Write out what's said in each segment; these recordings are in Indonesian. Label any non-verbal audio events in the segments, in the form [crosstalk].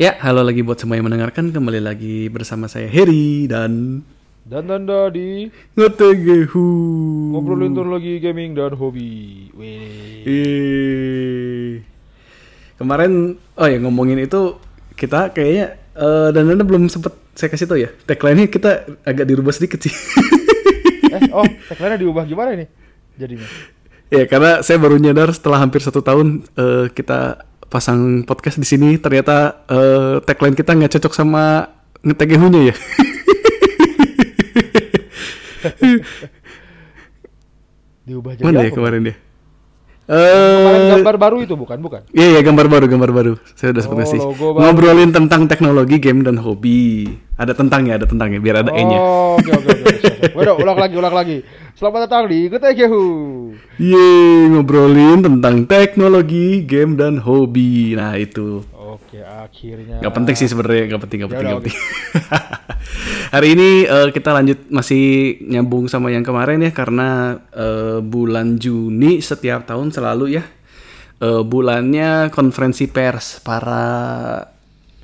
Ya, halo lagi buat semua yang mendengarkan. Kembali lagi bersama saya Heri dan Dan Nanda di Ngotegehu. ngobrolin teknologi gaming dan hobi. Wih. Eh. Kemarin oh ya ngomongin itu kita kayaknya eh, dan Anda belum sempet saya kasih tau ya. Tagline-nya kita agak dirubah sedikit sih. [laughs] Eh, oh, tagline diubah gimana ini? Jadinya. ya karena saya baru nyadar setelah hampir satu tahun eh, kita pasang podcast di sini ternyata eh, tagline kita nggak cocok sama ngetegehunya ya. [laughs] Diubah jadi Mana apa? ya kemarin dia? Kemarin Eh, gambar baru itu bukan, bukan. Iya, iya gambar baru, gambar baru. Saya udah Oh, logo baru. Ngobrolin tentang teknologi, game dan hobi. Ada tentangnya, ada tentangnya, biar ada E-nya. Oh, oke oke oke. Waduh, ulang lagi, ulang lagi. Selamat datang di Getekehu. Yeay, ngobrolin tentang teknologi, game dan hobi. Nah, itu. Oke, akhirnya. Gak penting sih sebenarnya, gak penting, gak Ya penting, udah, gak penting. [laughs] Hari ini eh, kita lanjut masih nyambung sama yang kemarin ya karena eh, bulan Juni setiap tahun selalu ya eh, bulannya konferensi pers para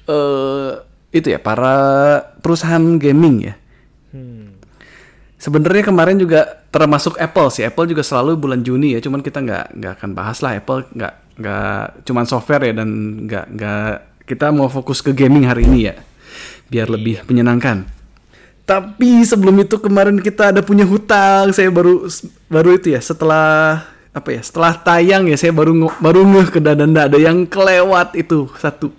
eh itu ya para perusahaan gaming ya. Hmm. Sebenarnya kemarin juga termasuk Apple sih. Apple juga selalu bulan Juni ya. Cuman kita nggak nggak akan bahas lah Apple nggak nggak cuman software ya dan nggak nggak kita mau fokus ke gaming hari ini ya biar lebih menyenangkan. Tapi sebelum itu kemarin kita ada punya hutang. Saya baru baru itu ya setelah apa ya setelah tayang ya saya baru baru ngeh ke danda ada yang kelewat itu satu.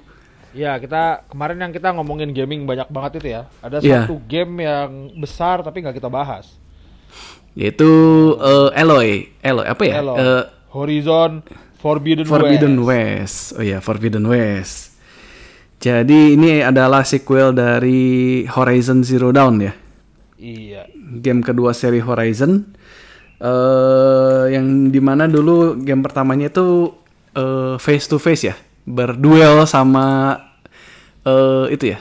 Ya, kita kemarin yang kita ngomongin gaming banyak banget itu ya. Ada Iya. satu game yang besar tapi nggak kita bahas. Yaitu eh, Eloy, Eloy apa ya? Hello. Eh, Horizon Forbidden, Forbidden West. West. Oh ya, Forbidden West. Jadi ini adalah sequel dari Horizon Zero Dawn ya. Iya. Game kedua seri Horizon. eh yang di mana dulu game pertamanya itu eh, face to face ya, berduel sama eh itu ya,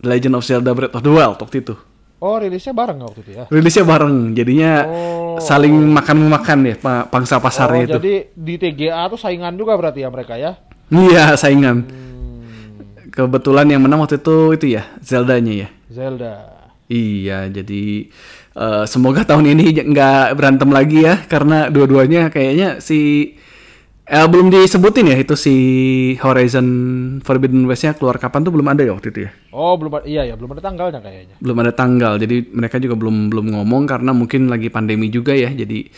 Legend of Zelda Breath of the Wild waktu itu. Oh, rilisnya bareng waktu itu ya. Rilisnya bareng, jadinya Oh. saling makan-makan ya, pa- pangsa pasarnya oh, itu. jadi di TGA tuh saingan juga berarti ya mereka ya. Iya, saingan. Hmm, Kebetulan yang menang waktu itu itu ya Zelda-nya ya. Zelda. Iya, jadi eh, semoga tahun ini nggak berantem lagi ya karena dua-duanya kayaknya si eh, belum disebutin ya itu si Horizon Forbidden West-nya keluar kapan tuh belum ada ya waktu itu ya. Oh, belum ada- iya ya, belum ada tanggalnya kayaknya. Belum ada tanggal. Jadi mereka juga belum belum ngomong karena mungkin lagi pandemi juga ya. Jadi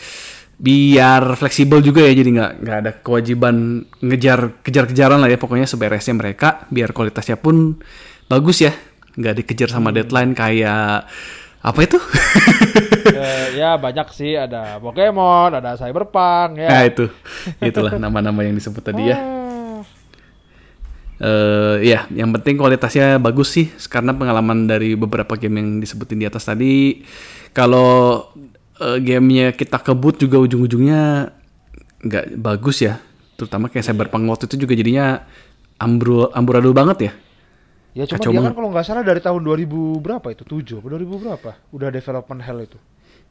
biar fleksibel juga ya jadi nggak nggak ada kewajiban ngejar kejar-kejaran lah ya pokoknya seberesnya mereka biar kualitasnya pun bagus ya nggak dikejar sama deadline kayak apa itu? [laughs] Eh, ya banyak sih. Ada Pokemon, ada Cyberpunk ya. nah itu. Itulah nama-nama yang disebut tadi ya. Eh ya yang penting kualitasnya bagus sih. Karena pengalaman dari beberapa game yang disebutin di atas tadi kalau eh, gamenya kita kebut juga ujung-ujungnya nggak bagus ya. Terutama kayak Cyberpunk waktu itu juga jadinya ambro amburadul banget ya Ya cuma Kacau dia kan kalau nggak salah dari tahun 2000 berapa itu? 7 apa 2000 berapa? Udah development hell itu.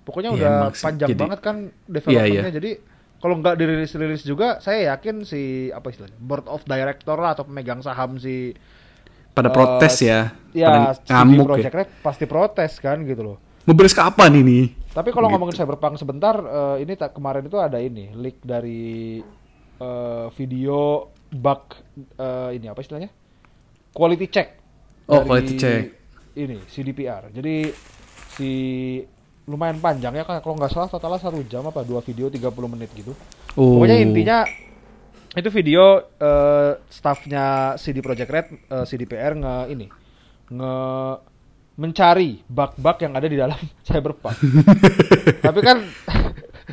Pokoknya udah emang sih. panjang Jadi- banget kan Iya, developmentnya. iya. Jadi kalau nggak dirilis-rilis juga, saya yakin si apa istilahnya board of director lah atau pemegang saham si pada Eh, protes ya, ya ngamuk ya Projekt Red pasti protes kan gitu loh. mau beres kapan ini Tapi kalau Gitu. ngomongin Cyberpunk sebentar, eh, ini tak kemarin itu ada ini leak dari eh, video bug eh, ini apa istilahnya? Quality check. Oh, dari quality check. Ini CDPR. Jadi si lumayan panjang ya kan kalau nggak salah totalnya satu jam apa dua video 30 menit gitu. oh Pokoknya intinya itu video eh, staffnya CD Projekt Red, eh, CDPR nge ini nge mencari bug-bug yang ada di dalam [laughs] Cyberpunk. [laughs] Tapi kan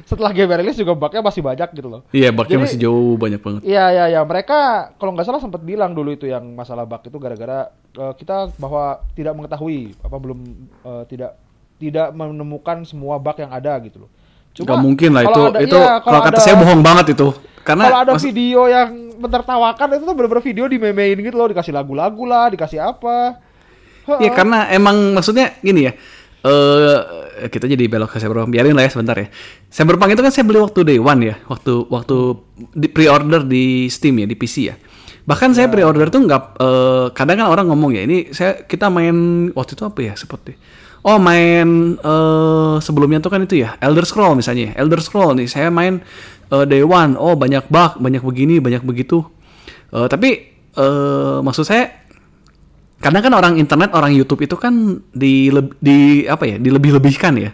setelah game rilis juga bugnya masih banyak gitu loh. iya baknya Jadi- masih jauh banyak banget Iya iya iya mereka kalau nggak salah sempat bilang dulu itu yang masalah bug itu gara-gara eh, kita bahwa tidak mengetahui apa belum eh, tidak tidak menemukan semua bug yang ada gitu loh. Gak mungkin lah itu ada- itu iya, kalau kata ada- saya bohong banget itu karena kalau ada video yang menertawakan itu tuh bener-bener video dimemein gitu loh dikasih lagu-lagu lah dikasih apa Iya karena emang maksudnya gini ya. Eh kita jadi belok ke Cyberpunk. Biarin lah ya sebentar ya. Cyberpunk itu kan saya beli waktu day one ya, waktu waktu di pre-order di Steam ya, di PC ya. Bahkan saya pre-order tuh nggak eh, kadang kan orang ngomong ya ini saya kita main waktu itu apa ya seperti oh main eh, sebelumnya tuh kan itu ya Elder Scroll misalnya Elder Scroll nih saya main eh, Day One oh banyak bug banyak begini banyak begitu Eh, tapi eh, maksud saya kadang kan orang internet orang YouTube itu kan di di apa ya dilebih-lebihkan ya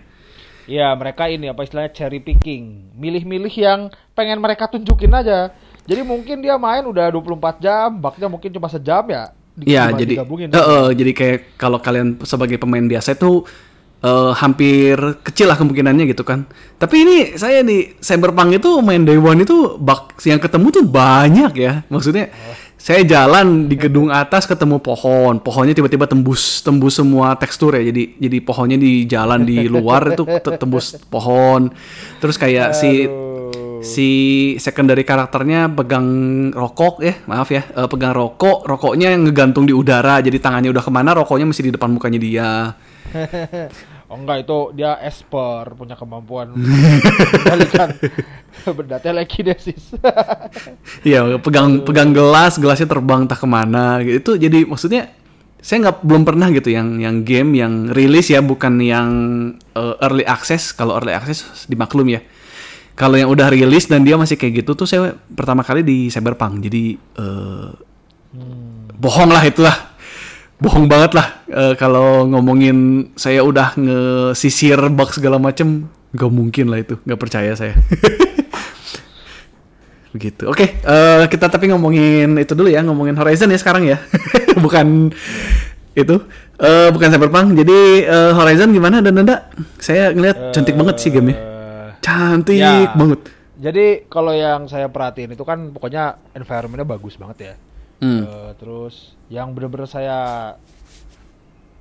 Iya, mereka ini apa istilahnya cherry picking. Milih-milih yang pengen mereka tunjukin aja. Jadi mungkin dia main udah 24 jam, baknya mungkin cuma sejam ya. di- Iya, jadi digabungin. eh, eh, jadi kayak kalau kalian sebagai pemain biasa itu eh, hampir kecil lah kemungkinannya gitu kan. Tapi ini saya di Cyberpunk itu main Day One itu bug yang ketemu tuh banyak ya. Maksudnya saya jalan di gedung atas ketemu pohon, pohonnya tiba-tiba tembus tembus semua tekstur ya. Jadi jadi pohonnya di jalan di luar itu te- tembus pohon. Terus kayak si Aduh. si secondary karakternya pegang rokok ya maaf ya eh, pegang rokok rokoknya ngegantung di udara jadi tangannya udah ke mana rokoknya masih di depan mukanya dia [laughs] oh enggak itu dia esper punya kemampuan mengendalikan [laughs] benda telekinesis. [laughs] iya pegang pegang gelas gelasnya terbang entah ke mana gitu. Itu jadi maksudnya saya nggak belum pernah gitu yang yang game yang rilis ya bukan yang eh, early access. Kalau early access dimaklum ya. Kalau yang udah rilis dan dia masih kayak gitu tuh saya pertama kali di Cyberpunk. Jadi eh, bohong lah itulah bohong banget lah Eh, kalau ngomongin saya udah ngesisir bug segala macem nggak mungkin lah itu nggak percaya saya. [laughs] Begitu. Oke eh, kita tapi ngomongin itu dulu ya ngomongin Horizon ya sekarang ya. [laughs] Bukan itu Eh, bukan Cyberpunk. Jadi eh, Horizon gimana dan Nanda? Saya ngeliat cantik banget sih gamenya. Cantik Ya. banget. Jadi kalau yang saya perhatiin itu kan pokoknya environmentnya bagus banget ya. Hmm. Eh, terus yang bener-bener saya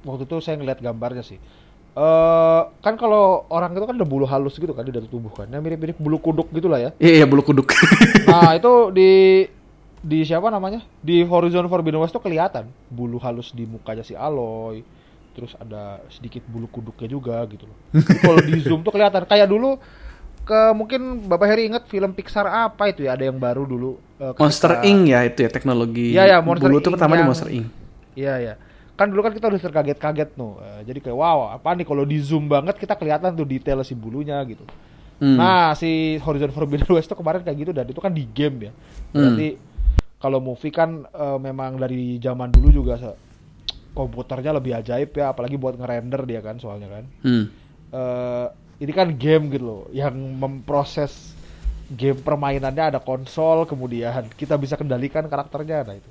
waktu itu saya ngeliat gambarnya sih. Eh kan kalau orang itu kan ada bulu halus gitu kan di dalam tubuh kan, Nah, mirip-mirip bulu kuduk gitu lah ya. iya iya bulu kuduk [laughs] Nah itu di di siapa namanya di Horizon Forbidden West tuh kelihatan bulu halus di mukanya si Aloy, terus ada sedikit bulu kuduknya juga gitu loh. [laughs] Kalau di zoom tuh kelihatan kayak dulu ke mungkin Bapak Heri inget film Pixar apa itu ya ada yang baru dulu ketika- Monster Inc ya itu ya teknologi Iya, ya, Monster itu Inc pertama di yang- Monster Inc Iya ya. Kan dulu kan kita udah terkaget-kaget tuh. Eh, jadi kayak wow, apa nih kalau di zoom banget kita kelihatan tuh detail si bulunya gitu. Hmm. Nah, si Horizon Forbidden West tuh kemarin kayak gitu dan itu kan di game ya. Berarti kalau movie kan eh, memang dari zaman dulu juga se- komputernya lebih ajaib ya, apalagi buat ngerender dia kan soalnya kan. Hmm. Ini kan game gitu loh yang memproses game permainannya ada konsol kemudian kita bisa kendalikan karakternya. Nah itu.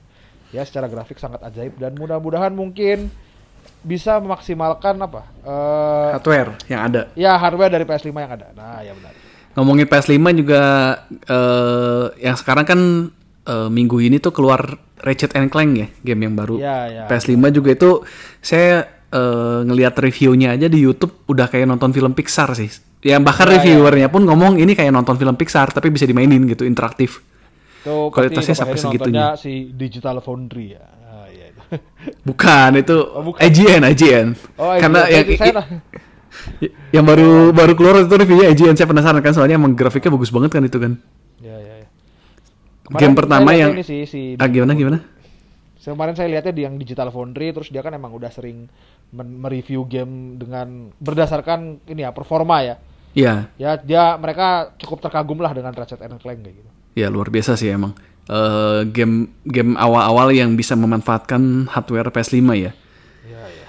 Ya secara grafik sangat ajaib dan mudah-mudahan mungkin bisa memaksimalkan apa eh hardware yang ada. ya hardware dari PS5 yang ada. Nah ya benar. Ngomongin PS5 juga eh, yang sekarang kan eh, minggu ini tuh keluar Ratchet and Clank ya game yang baru. Ya ya. PS5 juga itu saya eh, ngelihat reviewnya aja di YouTube udah kayak nonton film Pixar sih. Ya bahkan Ya, ya. reviewernya pun ngomong ini kayak nonton film Pixar tapi bisa dimainin gitu interaktif. Tuh, kualitasnya sampai segitunya. si Digital Foundry ya? Ah, iya itu. [laughs] bukan itu Oh, bukan. IGN IGN. Oh karena iya, yang itu saya Y- yang baru baru keluar itu reviewnya IGN saya penasaran kan soalnya emang grafiknya bagus banget kan itu kan. Ya ya ya. Game pertama yang- sih, si ah gimana gimana? Kemarin saya lihatnya di yang Digital Foundry terus dia kan emang udah sering mereview game dengan berdasarkan ini ya performa ya. Iya. Ya dia mereka cukup terkagum lah dengan Ratchet and Clank kayak gitu. ya luar biasa sih emang. Eh, game game awal-awal yang bisa memanfaatkan hardware PS5 ya. Iya ya.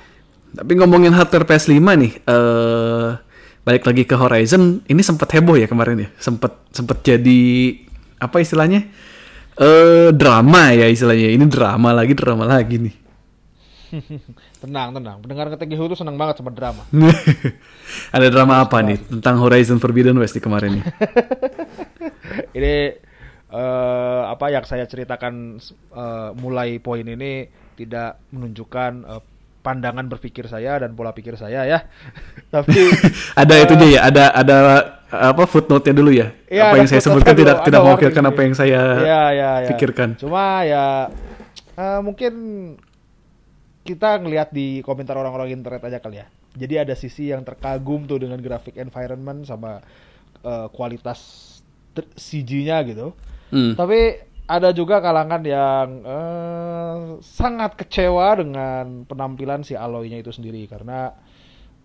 tapi ngomongin hardware PS5 nih eh balik lagi ke Horizon ini sempat heboh ya kemarin ya. Sempat sempat jadi apa istilahnya? Eh drama ya istilahnya. Ini drama lagi drama lagi nih [laughs] tenang tenang. Pendengar ngetek itu senang banget sama drama. [laughs] Ada drama apa nih tentang Horizon Forbidden West nih kemarin nih? [laughs] ini eh, apa yang saya ceritakan eh, mulai poin ini tidak menunjukkan eh, pandangan berpikir saya dan pola pikir saya ya. Tapi ada itu dia ya, ada ada apa footnote-nya dulu ya? Iya, apa yang saya sebutkan dulu, tidak tidak mewakilkan apa yang saya Iya, iya, iya. pikirkan. Cuma ya eh, mungkin kita ngelihat di komentar orang-orang internet aja kali ya. Jadi ada sisi yang terkagum tuh dengan grafik environment sama eh, kualitas CG-nya gitu. Hmm. Tapi ada juga kalangan yang eh, sangat kecewa dengan penampilan si Aloy-nya itu sendiri karena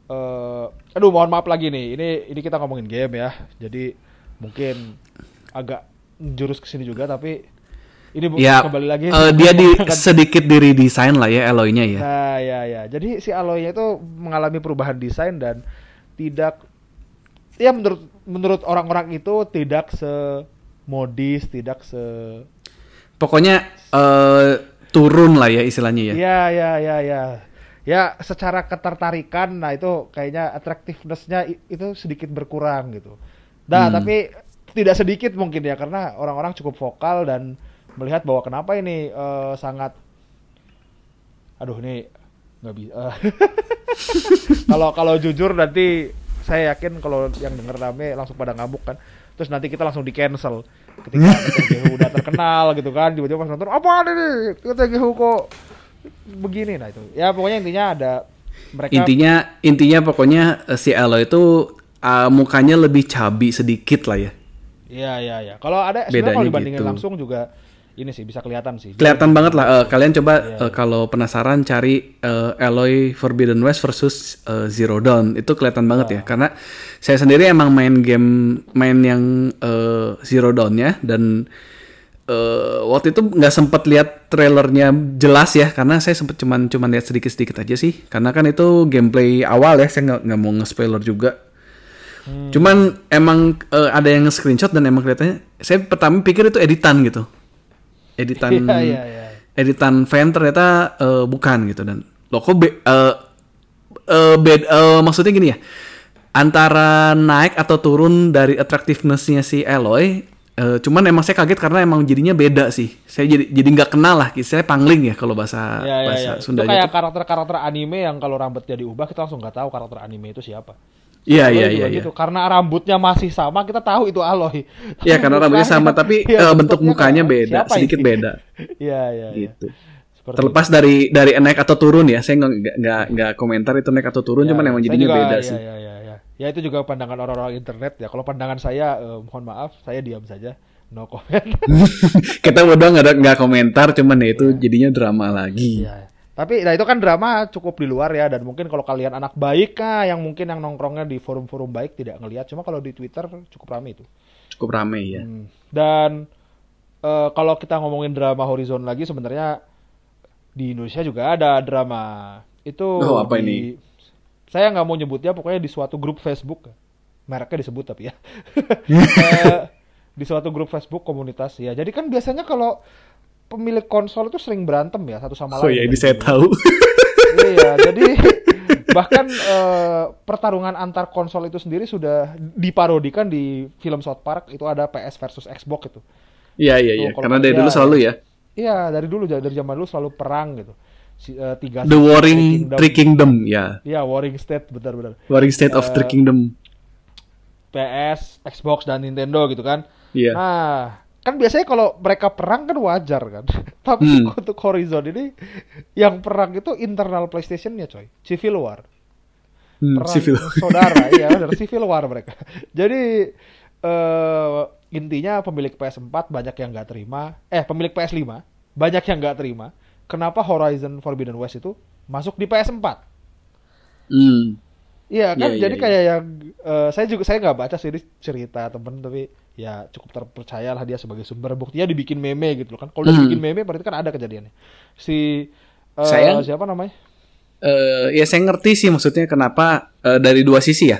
eh aduh mohon maaf lagi nih. Ini ini kita ngomongin game ya. Jadi mungkin agak jurus ke sini juga tapi ini Ya, kembali lagi eh, dia di [laughs] sedikit di redesign lah ya Eloy-nya ya. Nah, ya ya. Jadi si Aloy-nya itu mengalami perubahan desain dan tidak ya menurut menurut orang-orang itu tidak semodis, tidak se Pokoknya eh, turun lah ya istilahnya ya. Ya, ya, ya, ya. Ya, secara ketertarikan, nah itu kayaknya attractiveness-nya itu sedikit berkurang gitu. Nah, Hmm. tapi tidak sedikit mungkin ya, karena orang-orang cukup vokal dan melihat bahwa kenapa ini eh, sangat, aduh ini nggak bisa. [laughs] Kalau kalau jujur nanti saya yakin kalau yang denger rame langsung pada ngamuk kan. Terus nanti kita langsung di cancel ketika [laughs] udah terkenal gitu kan tiba-tiba pas nonton apa ini TGH kok begini nah itu ya pokoknya intinya ada mereka Intinya intinya pokoknya eh, si Eloy itu eh, mukanya lebih cabi sedikit lah ya. Iya iya iya. Kalau ada sebenarnya kalau dibandingin gitu. langsung juga ini sih bisa kelihatan sih. Kelihatan banget lah. eh, kalian coba Iya, eh, kalau penasaran cari eh, Eloy Forbidden West versus eh, Zero Dawn itu kelihatan banget ya. Karena saya sendiri emang main game main yang eh, Zero Dawn ya dan eh, waktu itu nggak sempet lihat trailernya jelas ya karena saya sempet cuman cuman lihat sedikit sedikit aja sih karena kan itu gameplay awal ya saya nggak nggak mau nge-spoiler juga. Hmm. Cuman emang eh, ada yang screenshot dan emang kelihatannya saya pertama pikir itu editan gitu. Editan [laughs] Iya iya iya. editan fan ternyata eh, bukan gitu dan lo kok be, eh, eh, bed- eh, maksudnya gini ya antara naik atau turun dari attractiveness-nya si Eloy eh, cuman emang saya kaget karena emang jadinya beda sih saya jadi jadi nggak kenal lah saya pangling ya kalau bahasa Iya iya bahasa iya. Itu Sundanya kayak karakter-karakter anime yang kalau rambutnya diubah kita langsung nggak tahu karakter anime itu siapa. Iya iya iya iya gitu. Karena rambutnya masih sama kita tahu itu Aloy. Iya, karena rambutnya sama, tapi, Iya, eh, bentuk mukanya beda, sedikit ini? beda. [laughs] Iya iya iya. gitu Seperti terlepas dari dari naik atau turun ya saya nggak nggak- komentar itu naik atau turun Ya, cuman emang saya jadinya juga- beda ya, sih Ya, ya, ya. ya itu juga pandangan orang-orang internet ya. Kalau pandangan saya, eh, mohon maaf, saya diam saja, no comment. [laughs] kita berdua nggak nggak komentar cuman ya itu jadinya drama lagi Iya. Tapi nah itu kan drama cukup di luar ya dan mungkin kalau kalian anak baik kah yang mungkin yang nongkrongnya di forum-forum baik tidak ngelihat. Cuma kalau di Twitter cukup ramai itu. cukup rame ya Hmm. Dan eh, kalau kita ngomongin drama Horizon lagi sebenarnya di Indonesia juga ada drama. Itu Oh, apa di- Saya nggak mau nyebutnya pokoknya di suatu grup Facebook. Mereknya disebut tapi ya. [laughs] Eh, di suatu grup Facebook komunitas ya. Jadi kan biasanya kalau pemilik konsol itu sering berantem ya satu sama oh lain. ya ini saya dulu. tahu [laughs] Iya, jadi [laughs] bahkan eh, pertarungan antar konsol itu sendiri sudah diparodikan di film South Park itu ada PS versus Xbox itu. iya iya iya karena dari dulu selalu ya Iya, dari dulu dari zaman dulu selalu perang gitu. Si, eh, tiga the warring three kingdom ya Iya, Warring State benar-benar. warring state of Eh, three kingdom PS, Xbox dan Nintendo gitu kan. iya Nah, kan biasanya kalau mereka perang kan wajar kan. [laughs] Tapi Hmm. untuk Horizon ini yang perang itu internal PlayStation-nya coy. Civil War. Hmm, perang civil saudara [laughs] iya benar civil war mereka jadi eh intinya pemilik PS4 banyak yang nggak terima eh pemilik PS5 banyak yang nggak terima kenapa Horizon Forbidden West itu masuk di PS4 Hmm. Iya, iya kan yeah, jadi yeah, kayak yang uh, saya juga saya nggak baca sih cerita temen tapi ya cukup terpercaya lah dia sebagai sumber buktinya dibikin meme gitu loh kan. Kalau hmm. dibikin meme berarti kan ada kejadiannya. Si uh, saya, kan? siapa namanya? Uh, ya saya ngerti sih maksudnya kenapa uh, dari dua sisi ya.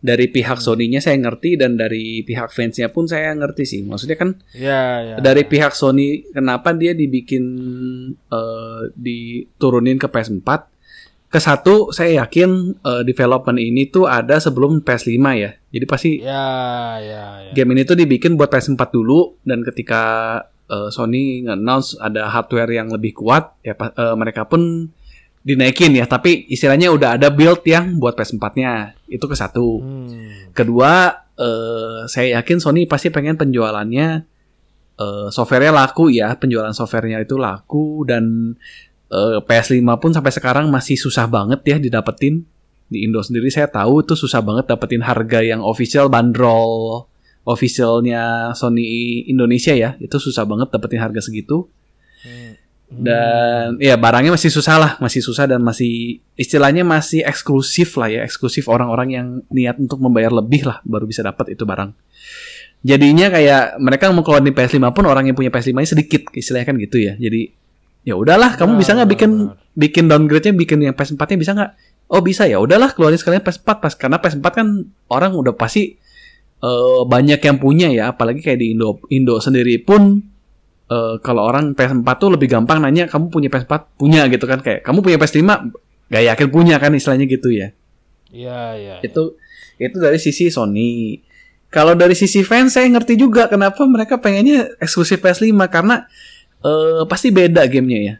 Dari pihak hmm. Sony-nya saya ngerti dan dari pihak fansnya pun saya ngerti sih. Maksudnya kan ya, ya. dari iya. pihak Sony kenapa dia dibikin uh, diturunin ke PS 4 kesatu saya yakin uh, development ini tuh ada sebelum PS5 ya. Jadi pasti ya, ya, ya. game ini tuh dibikin buat PS4 dulu dan ketika uh, Sony nge-announce ada hardware yang lebih kuat ya uh, mereka pun dinaikin ya, tapi istilahnya udah ada build yang buat PS4-nya. Itu ke satu. Hmm. Kedua, uh, saya yakin Sony pasti pengen penjualannya uh, softwarenya laku ya, penjualan softwarenya itu laku dan eh, PS5 pun sampai sekarang masih susah banget ya didapetin. Di Indo sendiri saya tahu itu susah banget dapetin harga yang official bandrol officialnya Sony Indonesia ya. Itu susah banget dapetin harga segitu. Hmm. dan ya barangnya masih susah lah masih susah dan masih istilahnya masih eksklusif lah ya eksklusif orang-orang yang niat untuk membayar lebih lah baru bisa dapat itu barang. Jadinya kayak mereka mau keluar di PS5 pun orang yang punya PS5 nya sedikit istilahnya kan gitu ya. Jadi ya udahlah kamu bisa nggak bikin benar. bikin downgrade-nya bikin yang PS4 nya bisa nggak? Oh bisa ya. Udahlah keluarin sekalian PS4 pas karena PS4 kan orang udah pasti eh, banyak yang punya ya. Apalagi kayak di Indo Indo sendiri pun eh, kalau orang PS4 tuh lebih gampang nanya kamu punya PS4 punya gitu kan kayak kamu punya PS5 gak yakin punya kan istilahnya gitu ya. Iya, iya. itu itu dari sisi Sony. Kalau dari sisi fans saya ngerti juga kenapa mereka pengennya eksklusif PS5 karena eh, pasti beda gamenya ya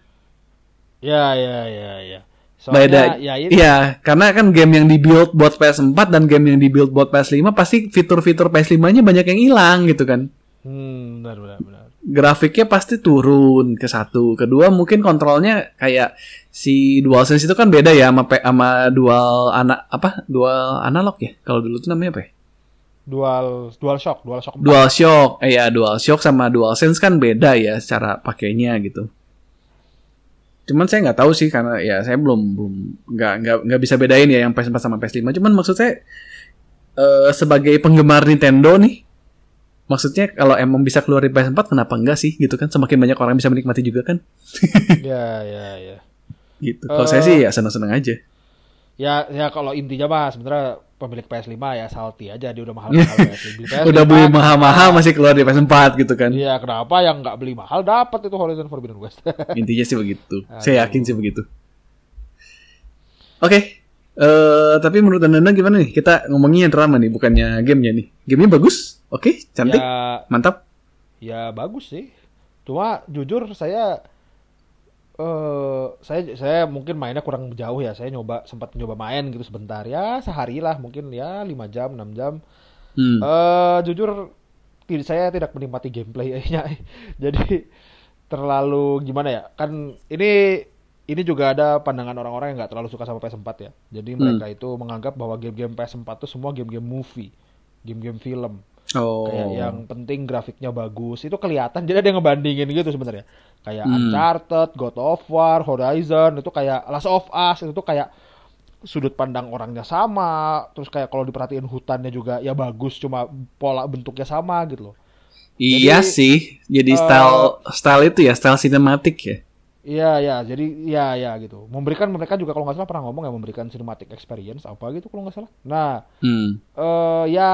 Ya, ya, ya, ya. beda Soalnya ya ini Iya, karena kan game yang dibuild buat PS4 dan game yang dibuild buat PS5 pasti fitur-fitur PS5-nya banyak yang hilang gitu kan Hmm, benar, benar, benar. grafiknya pasti turun ke satu. Kedua mungkin kontrolnya kayak si DualSense itu kan beda ya sama sama dual anak apa? Dual analog ya. Kalau dulu tuh namanya apa ya? Dual, dual shock, dual shock. empat. DualShock. Eh ya DualShock sama DualSense kan beda ya cara pakainya gitu. Cuman saya nggak tahu sih karena ya saya belum belum nggak nggak nggak bisa bedain ya yang PS4 sama PS5. Cuman maksud saya eh, sebagai penggemar Nintendo nih Maksudnya kalau emang bisa keluar di PS4 kenapa enggak sih gitu kan semakin banyak orang bisa menikmati juga kan Ya, ya, ya. [laughs] gitu. Kalau Eh, saya sih ya senang-senang aja. Ya, ya kalau intinya mah sebenarnya pemilik PS5 ya salty aja dia udah mahal-mahal PS5. Beli PS5, Udah beli kenapa? mahal-mahal masih keluar di PS4 gitu kan. Iya, kenapa yang nggak beli mahal dapat itu Horizon Forbidden West. [laughs] Intinya sih begitu. Aduh. Saya yakin sih begitu. Oke. Eh tapi menurut Anda gimana nih? Kita ngomongnya drama nih, bukannya gamenya nih. Gamenya bagus, oke, cantik, ya, mantap. ya bagus sih. Cuma jujur saya eh saya saya mungkin mainnya kurang jauh ya. Saya nyoba sempat nyoba main gitu sebentar ya, sehari lah mungkin ya 5 jam, 6 jam. Hmm. Eh jujur saya tidak menikmati gameplaynya. [laughs] Jadi terlalu gimana ya? Kan ini ini juga ada pandangan orang-orang yang nggak terlalu suka sama PS4 ya. Jadi mereka itu menganggap bahwa game-game PS4 itu semua game-game movie, game-game film. Oh. Kayak yang penting grafiknya bagus. Itu kelihatan. Jadi ada yang ngebandingin gitu sebenarnya. Kayak Hmm. Uncharted, God of War, Horizon itu kayak Last of Us itu tuh kayak sudut pandang orangnya sama, terus kayak kalau diperhatiin hutannya juga ya bagus, cuma pola bentuknya sama gitu loh. iya jadi, sih. Jadi eh, style style itu ya, style sinematik ya. Iya ya, jadi ya ya gitu. Memberikan mereka juga kalau nggak salah pernah ngomong ya memberikan cinematic experience apa gitu kalau nggak salah. Nah, Hmm. eh ya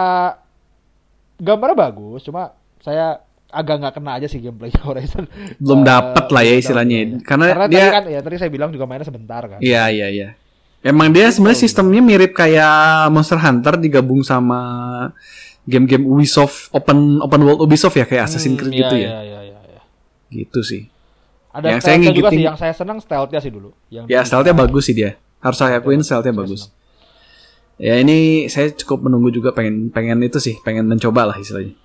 gambarnya bagus, cuma saya agak nggak kena aja sih gameplaynya [laughs] Horizon. Belum Eh, dapet lah ya istilahnya. ya. Karena Karena dia- tadi kan ya tadi saya bilang juga mainnya sebentar kan. Iya, iya, iya. Emang dia sebenarnya sistemnya mirip kayak Monster Hunter digabung sama game-game Ubisoft open open world Ubisoft ya kayak Assassin's Creed Hmm, gitu iya, ya. Iya, iya, iya. Gitu sih. Ada Yang saya stealth-nya juga sih, yang saya senang stealth-nya sih dulu. Yang Ya stealth-nya bagus sih dia. Harus saya akuin stealth-nya senang. Ya ini saya cukup menunggu juga pengen pengen itu sih, pengen mencoba lah istilahnya.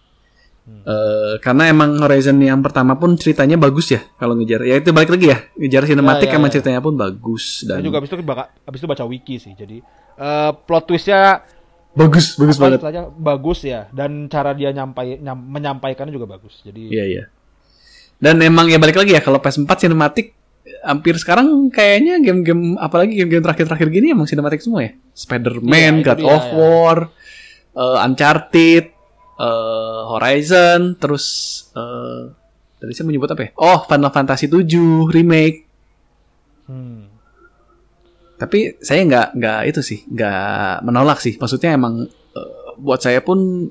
Hmm. Eh, karena emang Horizon yang pertama pun ceritanya bagus ya kalau ngejar. Ya itu balik lagi ya, ngejar sinematik Ya, ya, emang ya. ceritanya pun bagus Saya dan juga abis itu baka- abis itu baca wiki sih. Jadi eh, plot twistnya bagus bagus banget. istilahnya bagus ya dan cara dia nyampai nyam- menyampaikannya juga bagus. Jadi Iya iya. Dan emang ya balik lagi ya kalau PS4 sinematik hampir sekarang kayaknya game-game apalagi game-game terakhir-terakhir gini emang sinematik semua ya. Spider-Man, itu God dia, of ya. War, eh, Uncharted, eh, Horizon, terus eh tadi saya menyebut apa ya? Oh, Final Fantasy 7 remake. hmm. Tapi saya nggak nggak itu sih, nggak menolak sih. Maksudnya emang eh, buat saya pun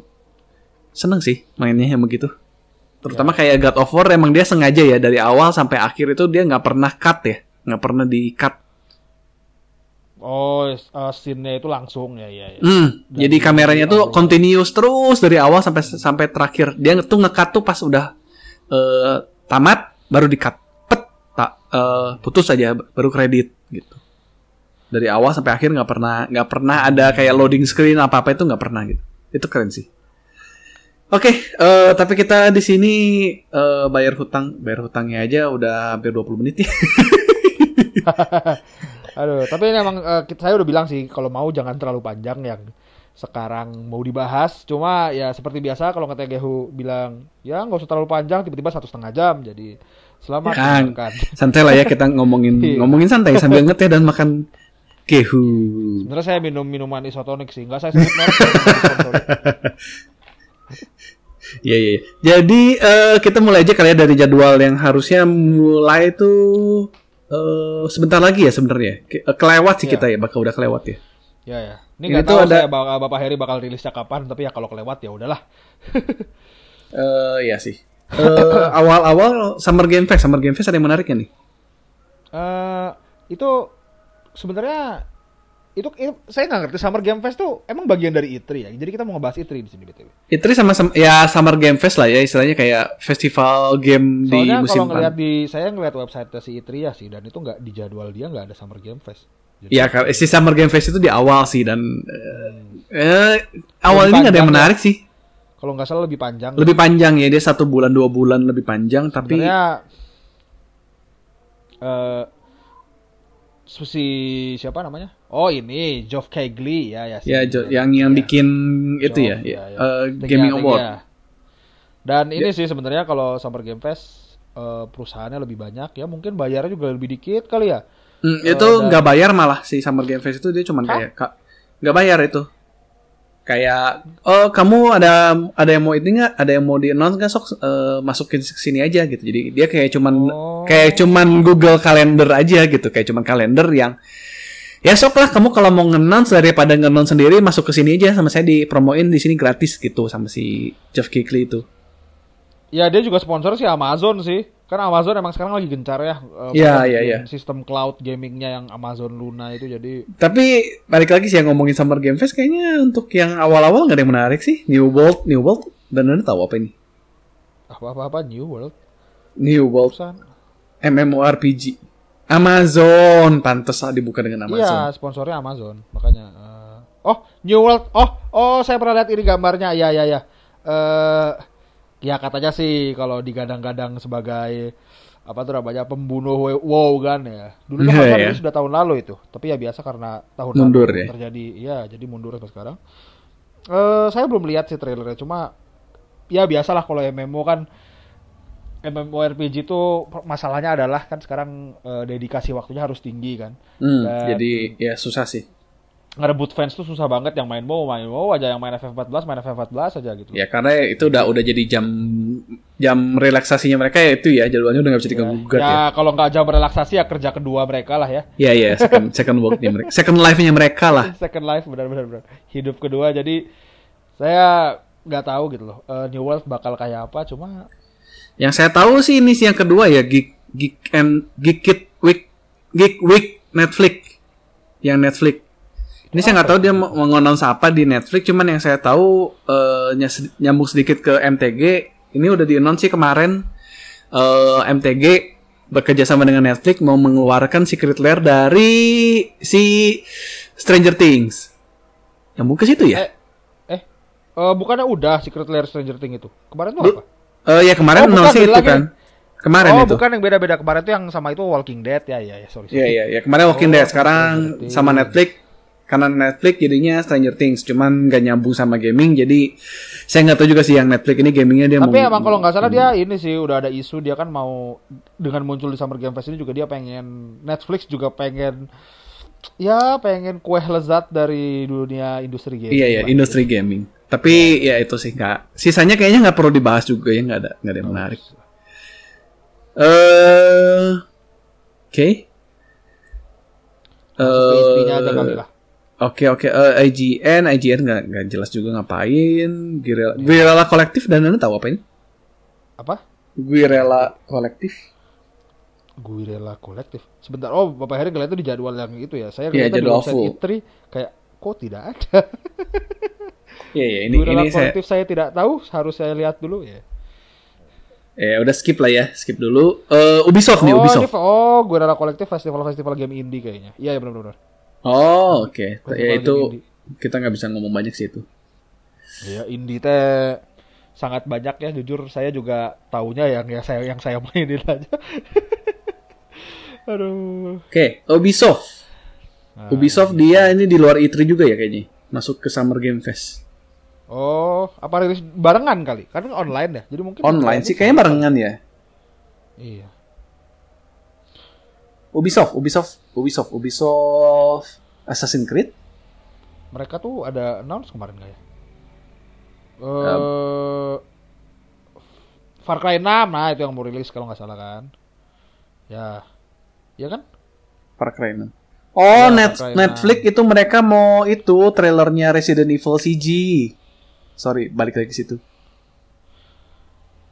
seneng sih mainnya yang begitu. Terutama kayak God of War emang dia sengaja ya dari awal sampai akhir itu dia nggak pernah cut ya, nggak pernah di cut. Oh, uh, scene-nya itu langsung ya ya. ya. Hmm, jadi di- kameranya di tuh awal. continuous terus dari awal sampai sampai terakhir. Dia tuh nge-cut tuh pas udah eh, tamat baru di-cut. Pet, tak eh, putus aja baru kredit gitu. Dari awal sampai akhir nggak pernah nggak pernah ada kayak loading screen apa apa itu nggak pernah gitu. Itu keren sih. Oke, eh, tapi kita di sini eh, bayar hutang, bayar hutangnya aja udah hampir 20 menit ya. [laughs] Aduh, tapi ini emang kita- saya udah bilang sih kalau mau jangan terlalu panjang yang sekarang mau dibahas. Cuma ya seperti biasa kalau kata Gehu bilang ya nggak usah terlalu panjang, tiba-tiba satu setengah jam. Jadi selamat Ya, mendengarkan. santai lah ya kita [laughs] ngomongin Iya. ngomongin santai sambil ngeteh dan makan kehu. Sebenarnya saya minum minuman isotonik sih, nggak saya sebut merek. [laughs] sponsor. Iya iya. Jadi eh, kita mulai aja kali ya dari jadwal yang harusnya mulai tuh eh, sebentar lagi ya sebenarnya. Ke- eh, Kelewat sih Iya. kita ya, bakal udah kelewat ya. ya ya. Ini nggak tahu ada- saya bakal Bapak Heri bakal rilisnya kapan, tapi ya kalau kelewat ya udahlah. [laughs] Eh ya sih. Awal-awal Summer Game Fest, Summer Game Fest ada yang menarik ya nih? eh itu sebenarnya itu, itu saya nggak ngerti Summer Game Fest tuh emang bagian dari E3 ya. Jadi kita mau ngebahas E3 di sini btw. Itu sama, sama ya Summer Game Fest lah ya istilahnya kayak festival game di Soalnya musim kalau ngeliat pan. di saya ngeliat website si E3 ya sih dan itu nggak di jadwal dia nggak ada Summer Game Fest. Jadi, Ya si Summer Game Fest itu di awal sih dan eh, eh, awal Lebih ini nggak ada yang panjang menarik sih. kalau nggak salah lebih panjang. Lebih panjang ya dia satu bulan dua bulan lebih panjang tapi Sebenarnya eh si siapa namanya? Oh ini Geoff Keighley ya ya. ya Jo- yang yang ya. bikin itu Geoff, ya, ya, ya, ya. Thank Gaming Award. you. Dan ini sih sebenarnya kalau Summer Game Fest eh, perusahaannya lebih banyak ya mungkin bayarnya juga lebih dikit kali ya. Hmm, Eh, itu dan- nggak bayar malah si Summer Game Fest itu dia cuman Hah? kayak nggak bayar itu. Kayak oh kamu ada ada yang mau ini nggak ada yang mau di announce nggak sok eh, masukin ke sini aja gitu. Jadi dia kayak cuman Oh. kayak cuman Google Calendar aja gitu kayak cuman kalender yang ya sok lah kamu kalau mau nge-announce daripada nge-announce sendiri masuk ke sini aja sama saya dipromoin di sini gratis gitu sama si Jeff Keighley itu. Ya dia juga sponsor sih Amazon sih. Kan Amazon emang sekarang lagi gencar ya. Iya, iya, iya. Sistem cloud gamingnya yang Amazon Luna itu jadi Tapi balik lagi sih yang ngomongin Summer Game Fest kayaknya untuk yang awal-awal nggak ada yang menarik sih. New World, New World dan anda tahu apa ini? apa-apa New World. New World. MMORPG. Amazon, pantas dibuka dengan Iya, Amazon. sponsornya Amazon. Makanya eh, Oh, New World. Oh, oh saya pernah lihat ini gambarnya. Ya, ya, ya. Eh ya katanya sih kalau digadang-gadang sebagai apa tuh namanya pembunuh WoW kan ya. Dulu kan Iya, kan iya. sudah tahun lalu itu. Tapi ya biasa karena tahun Mundur lalu ya? terjadi ya jadi mundur sampai sekarang. Eh saya belum lihat sih trailernya cuma ya biasalah kalau MMO kan MMORPG itu masalahnya adalah kan sekarang eh, dedikasi waktunya harus tinggi kan. Hmm, Dan- jadi ya susah sih. ngerebut fans tuh susah banget yang main WoW, main WoW aja yang main FF14, main FF14 aja gitu. Ya karena itu udah udah jadi jam jam relaksasinya mereka ya itu ya jadwalnya udah nggak bisa diganggu gugat ya. ya kalau nggak jam relaksasi ya kerja kedua mereka lah ya. Ya ya second [laughs] second worknya mereka, second life-nya mereka lah. Second life benar-benar benar. hidup kedua jadi saya nggak tahu gitu loh. eh, New World bakal kayak apa cuma Yang saya tahu sih ini sih yang kedua ya Geek Geek and Geek Kid Week Geek Week Netflix yang Netflix. Ini saya nggak tahu dia mau nge-announce apa di Netflix, cuman yang saya tahu nyas- nyambung sedikit ke MTG. Ini udah di-announce sih kemarin eh, MTG bekerja sama dengan Netflix mau mengeluarkan Secret Lair dari si Stranger Things. Nyambung ke situ ya? eh eh eh, bukannya udah Secret Lair Stranger Things itu. Kemarin tuh apa? Eh, ya kemarin Oh, bukan, beda itu lagi. kan. Kemarin oh, itu. bukan yang beda-beda. Kemarin tuh yang sama itu Walking Dead ya ya ya sorry. Iya iya ya kemarin Walking Oh, Dead sekarang Things. sama Netflix karena Netflix jadinya Stranger Things cuman gak nyambung sama gaming jadi saya nggak tahu juga sih yang Netflix ini gamingnya dia Tapi mau emang kalau nggak salah dia ini sih udah ada isu dia kan mau dengan muncul di Summer Game Fest ini juga dia pengen Netflix juga pengen ya pengen kue lezat dari dunia industri game. iya iya industri gaming tapi ya itu sih nggak sisanya kayaknya nggak perlu dibahas juga ya nggak ada nggak ada yang menarik eh oke Masuk ke istrinya aja Eh. Oke oke Eh, IGN IGN nggak nggak jelas juga ngapain Guerrilla Guerrilla kolektif dan anda tahu apa ini Apa? Guerrilla kolektif Guerrilla kolektif. Sebentar. Oh, Bapak Heri ngeliat itu di jadwal yang itu ya. Saya Iya, ngeliatnya di jadwal website. E3 kayak kok tidak ada. [laughs] Iya iya ini Guerrilla ini saya kolektif saya... tidak tahu, harus saya lihat dulu ya. ya udah skip lah ya skip dulu Eh, Ubisoft nih oh, Ubisoft ini, oh, Guerrilla kolektif festival-festival game indie kayaknya. Iya, ya, benar-benar. oh oke Festival ya itu kita nggak bisa ngomong banyak sih itu Ya indie teh sangat banyak ya jujur saya juga taunya yang ya saya yang saya mainin aja. [laughs] Aduh. oke Ubisoft Nah, Ubisoft dia ini di luar E3 juga ya kayaknya masuk ke Summer Game Fest. Oh, apa rilis barengan kali? Kan online ya. Jadi mungkin Online sih kayaknya barengan ya. Iya. Ubisoft, Ubisoft, Ubisoft, Ubisoft Assassin's Creed. Mereka tuh ada announce kemarin nggak ya? Eh Far Cry 6, nah itu yang mau rilis kalau nggak salah kan. Ya. Ya kan? Far Cry 6. Oh, Ya, net, Far Cry Netflix itu mereka mau itu trailernya Resident Evil CG. Sorry, balik lagi ke situ.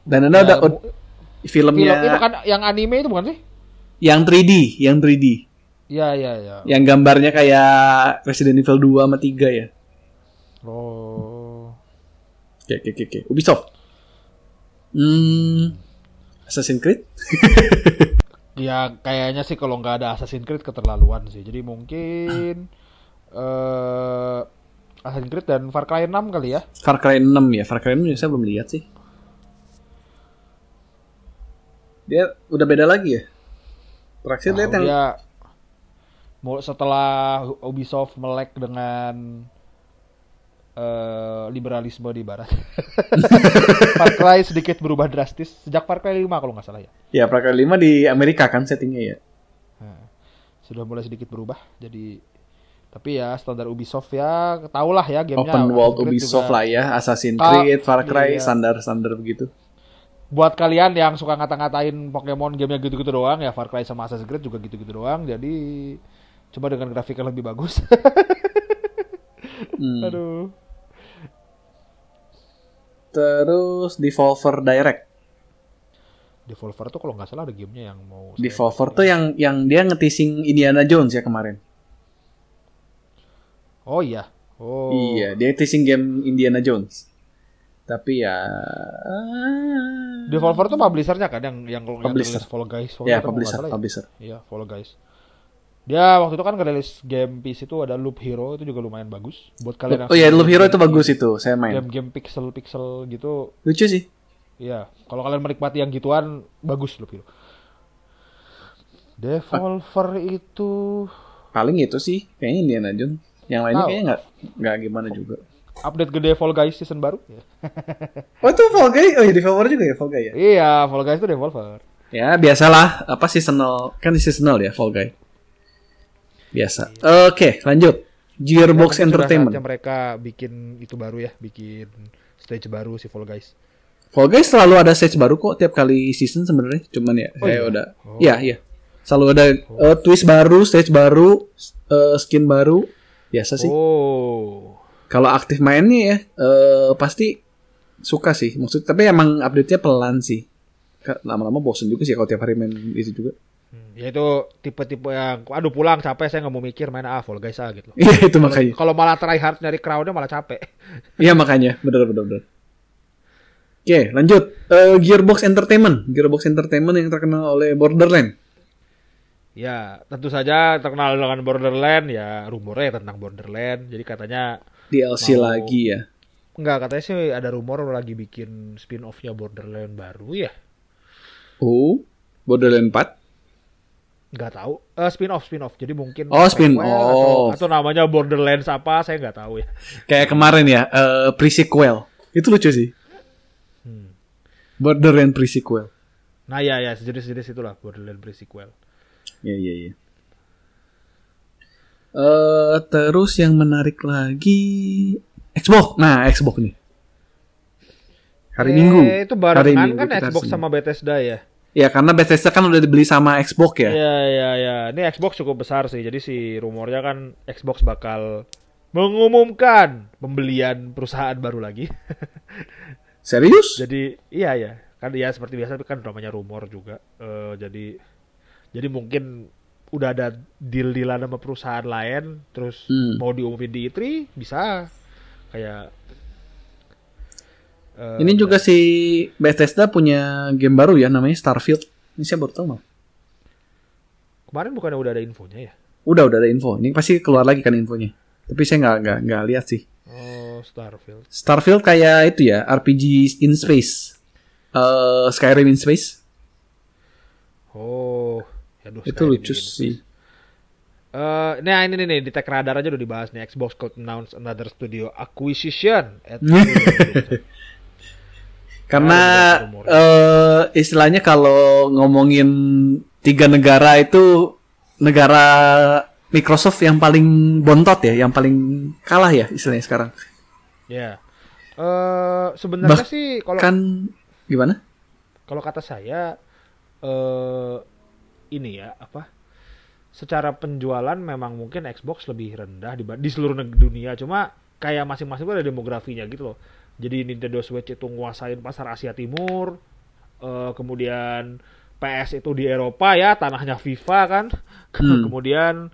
Dan ada Ya, Film filmnya itu kan yang anime itu bukan sih? yang 3D, yang 3D. Iya, iya, iya. Yang gambarnya kayak Resident Evil 2 sama 3 ya. Oh. Oke, oke, oke, oke. Ubisoft. Hmm, Assassin's Creed? [laughs] Ya kayaknya sih kalau nggak ada Assassin's Creed keterlaluan sih. Jadi mungkin eh Assassin's Creed dan Far Cry 6 kali ya. Far Cry 6 ya. Far Cry 6 saya belum lihat sih. Dia udah beda lagi ya? Terakhir lihat Tahu yang dia mau setelah Ubisoft melek dengan eh, liberalisme di barat. [laughs] Far Cry sedikit berubah drastis sejak Far Cry 5 kalau nggak salah ya. Ya, Far Cry 5 di Amerika kan settingnya ya. Nah, sudah mulai sedikit berubah. Jadi tapi ya standar Ubisoft ya tau lah ya gamenya. Open world Creed Ubisoft juga. lah ya, Assassin's Creed, Far Cry, iya. standar-standar begitu. buat kalian yang suka ngata-ngatain Pokemon gamenya gitu-gitu doang ya Far Cry sama Assassin's Creed juga gitu-gitu doang jadi coba dengan grafik yang lebih bagus Hmm. [laughs] aduh Terus Devolver Direct. Devolver tuh kalau nggak salah ada gamenya yang mau Devolver tuh yang yang dia ngetising Indiana Jones ya kemarin. Oh iya oh Iya, dia teasing game Indiana Jones. Tapi ya Devolver tuh publishernya kan yang yang yang Publisher. rilis Fall Guys Fall nggak publisher, ya? publisher. iya Fall Guys dia waktu itu kan rilis game PC itu ada Loop Hero itu juga lumayan bagus buat kalian yang Oh iya, Loop Hero itu bagus itu, saya main. game-game pixel-pixel gitu Lucu sih. Iya, kalau kalian menikmati yang gituan bagus loh Piro. Devolver itu Paling itu sih, kayaknya Indiana Jones. Yang lainnya kayaknya nggak nggak gimana juga. update gede Fall Guys season baru. [laughs] Oh itu Fall Guys, oh iya Devolver juga ya Fall Guys ya. Iya, Fall Guys itu Devolver. Ya biasalah, apa seasonal kan seasonal ya Fall Guys. Biasa. Oke, lanjut. Gearbox Ya, Entertainment. mereka bikin itu baru ya, bikin stage baru si Fall Guys. Fall Guys selalu ada stage baru kok tiap kali season sebenarnya. Cuman ya Oh, saya iya? udah Oh. Iya, iya. Selalu ada eh, twist baru, stage baru, eh, skin baru. Biasa sih. Oh. Kalau aktif mainnya ya eh, pasti suka sih. Maksud tapi emang update-nya pelan sih. Lama-lama bosen juga sih kalau tiap hari main itu juga. Hmm, ya itu tipe-tipe yang aduh pulang capek saya nggak mau mikir main ah Guys ah gitu. Iya itu makanya. Kalau malah try hard nyari crowd-nya malah capek. [laughs] Iya makanya, bener bener bener. Oke, lanjut. Eh, Gearbox Entertainment. Gearbox Entertainment yang terkenal oleh Borderland. Ya, tentu saja terkenal dengan Borderland ya rumornya tentang Borderland. Jadi katanya DLC Mau- lagi ya. Enggak, katanya sih ada rumor lagi bikin spin-off-nya Borderland baru ya. Oh, Borderland 4. Nggak tahu. Eh spin-off, spin-off. Jadi mungkin Oh, spin-off. Atau, atau namanya Borderlands apa, saya nggak tahu ya. Kayak kemarin ya, eh pre-sequel. Itu lucu sih. Hmm. Borderland pre-sequel. Nah, ya ya, sejenis-jenis itulah Borderland pre-sequel. Iya, iya, iya. Eh, terus yang menarik lagi Xbox. Nah, Xbox nih. Hari Eh, Minggu. Itu Hari barengan Minggu kan Xbox sama Bethesda ya. Ya, karena Bethesda kan udah dibeli sama Xbox ya. Iya, iya, iya. Ini Xbox cukup besar sih. Jadi si rumornya kan Xbox bakal mengumumkan pembelian perusahaan baru lagi. [laughs] Serius? jadi iya ya kan ya seperti biasa kan namanya rumor juga Eh, jadi jadi mungkin udah ada deal dealan sama perusahaan lain terus Hmm. mau diumumin di E3 bisa kayak eh, Ini juga si Bethesda punya game baru ya namanya Starfield. Ini saya baru tahu malah. kemarin bukannya udah ada infonya ya Udah udah ada info. Ini pasti keluar lagi kan infonya. Tapi saya nggak nggak nggak lihat sih. oh Starfield Starfield kayak itu ya RPG in space. Eh Skyrim in space. oh aduh, itu lucu ini. sih. Eh, nah ini nih, nih di tech radar aja udah dibahas nih Xbox could announce another studio acquisition. at- [laughs] Karena eh, istilahnya kalau ngomongin tiga negara itu negara Microsoft yang paling bontot ya, yang paling kalah ya istilahnya sekarang. Ya. Eh sebenarnya Bah- sih kalau Kan gimana? kalau kata saya eh ini ya apa? Secara penjualan memang mungkin Xbox lebih rendah di, di seluruh dunia. Cuma kayak masing-masing ada demografinya gitu loh. Jadi Nintendo Switch itu nguasain pasar Asia Timur. eh, kemudian PS itu di Eropa ya, tanahnya FIFA kan. [laughs] Hmm. kemudian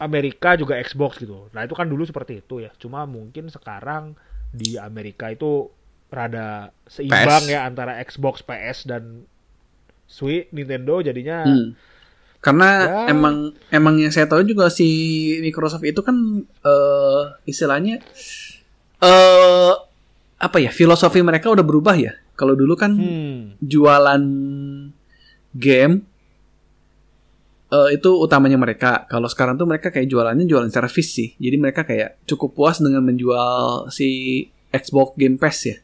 Amerika juga Xbox gitu. Nah itu kan dulu seperti itu ya. Cuma mungkin sekarang di Amerika itu rada seimbang PS. ya antara Xbox, PS dan Switch, Nintendo jadinya Hmm. Karena Ya. emang emang yang saya tahu juga si Microsoft itu kan eh istilahnya eh apa ya filosofi mereka udah berubah ya. Kalau dulu kan hmm, jualan game eh, itu utamanya mereka. Kalau sekarang tuh mereka kayak jualannya jualan service sih. Jadi mereka kayak cukup puas dengan menjual si Xbox Game Pass ya.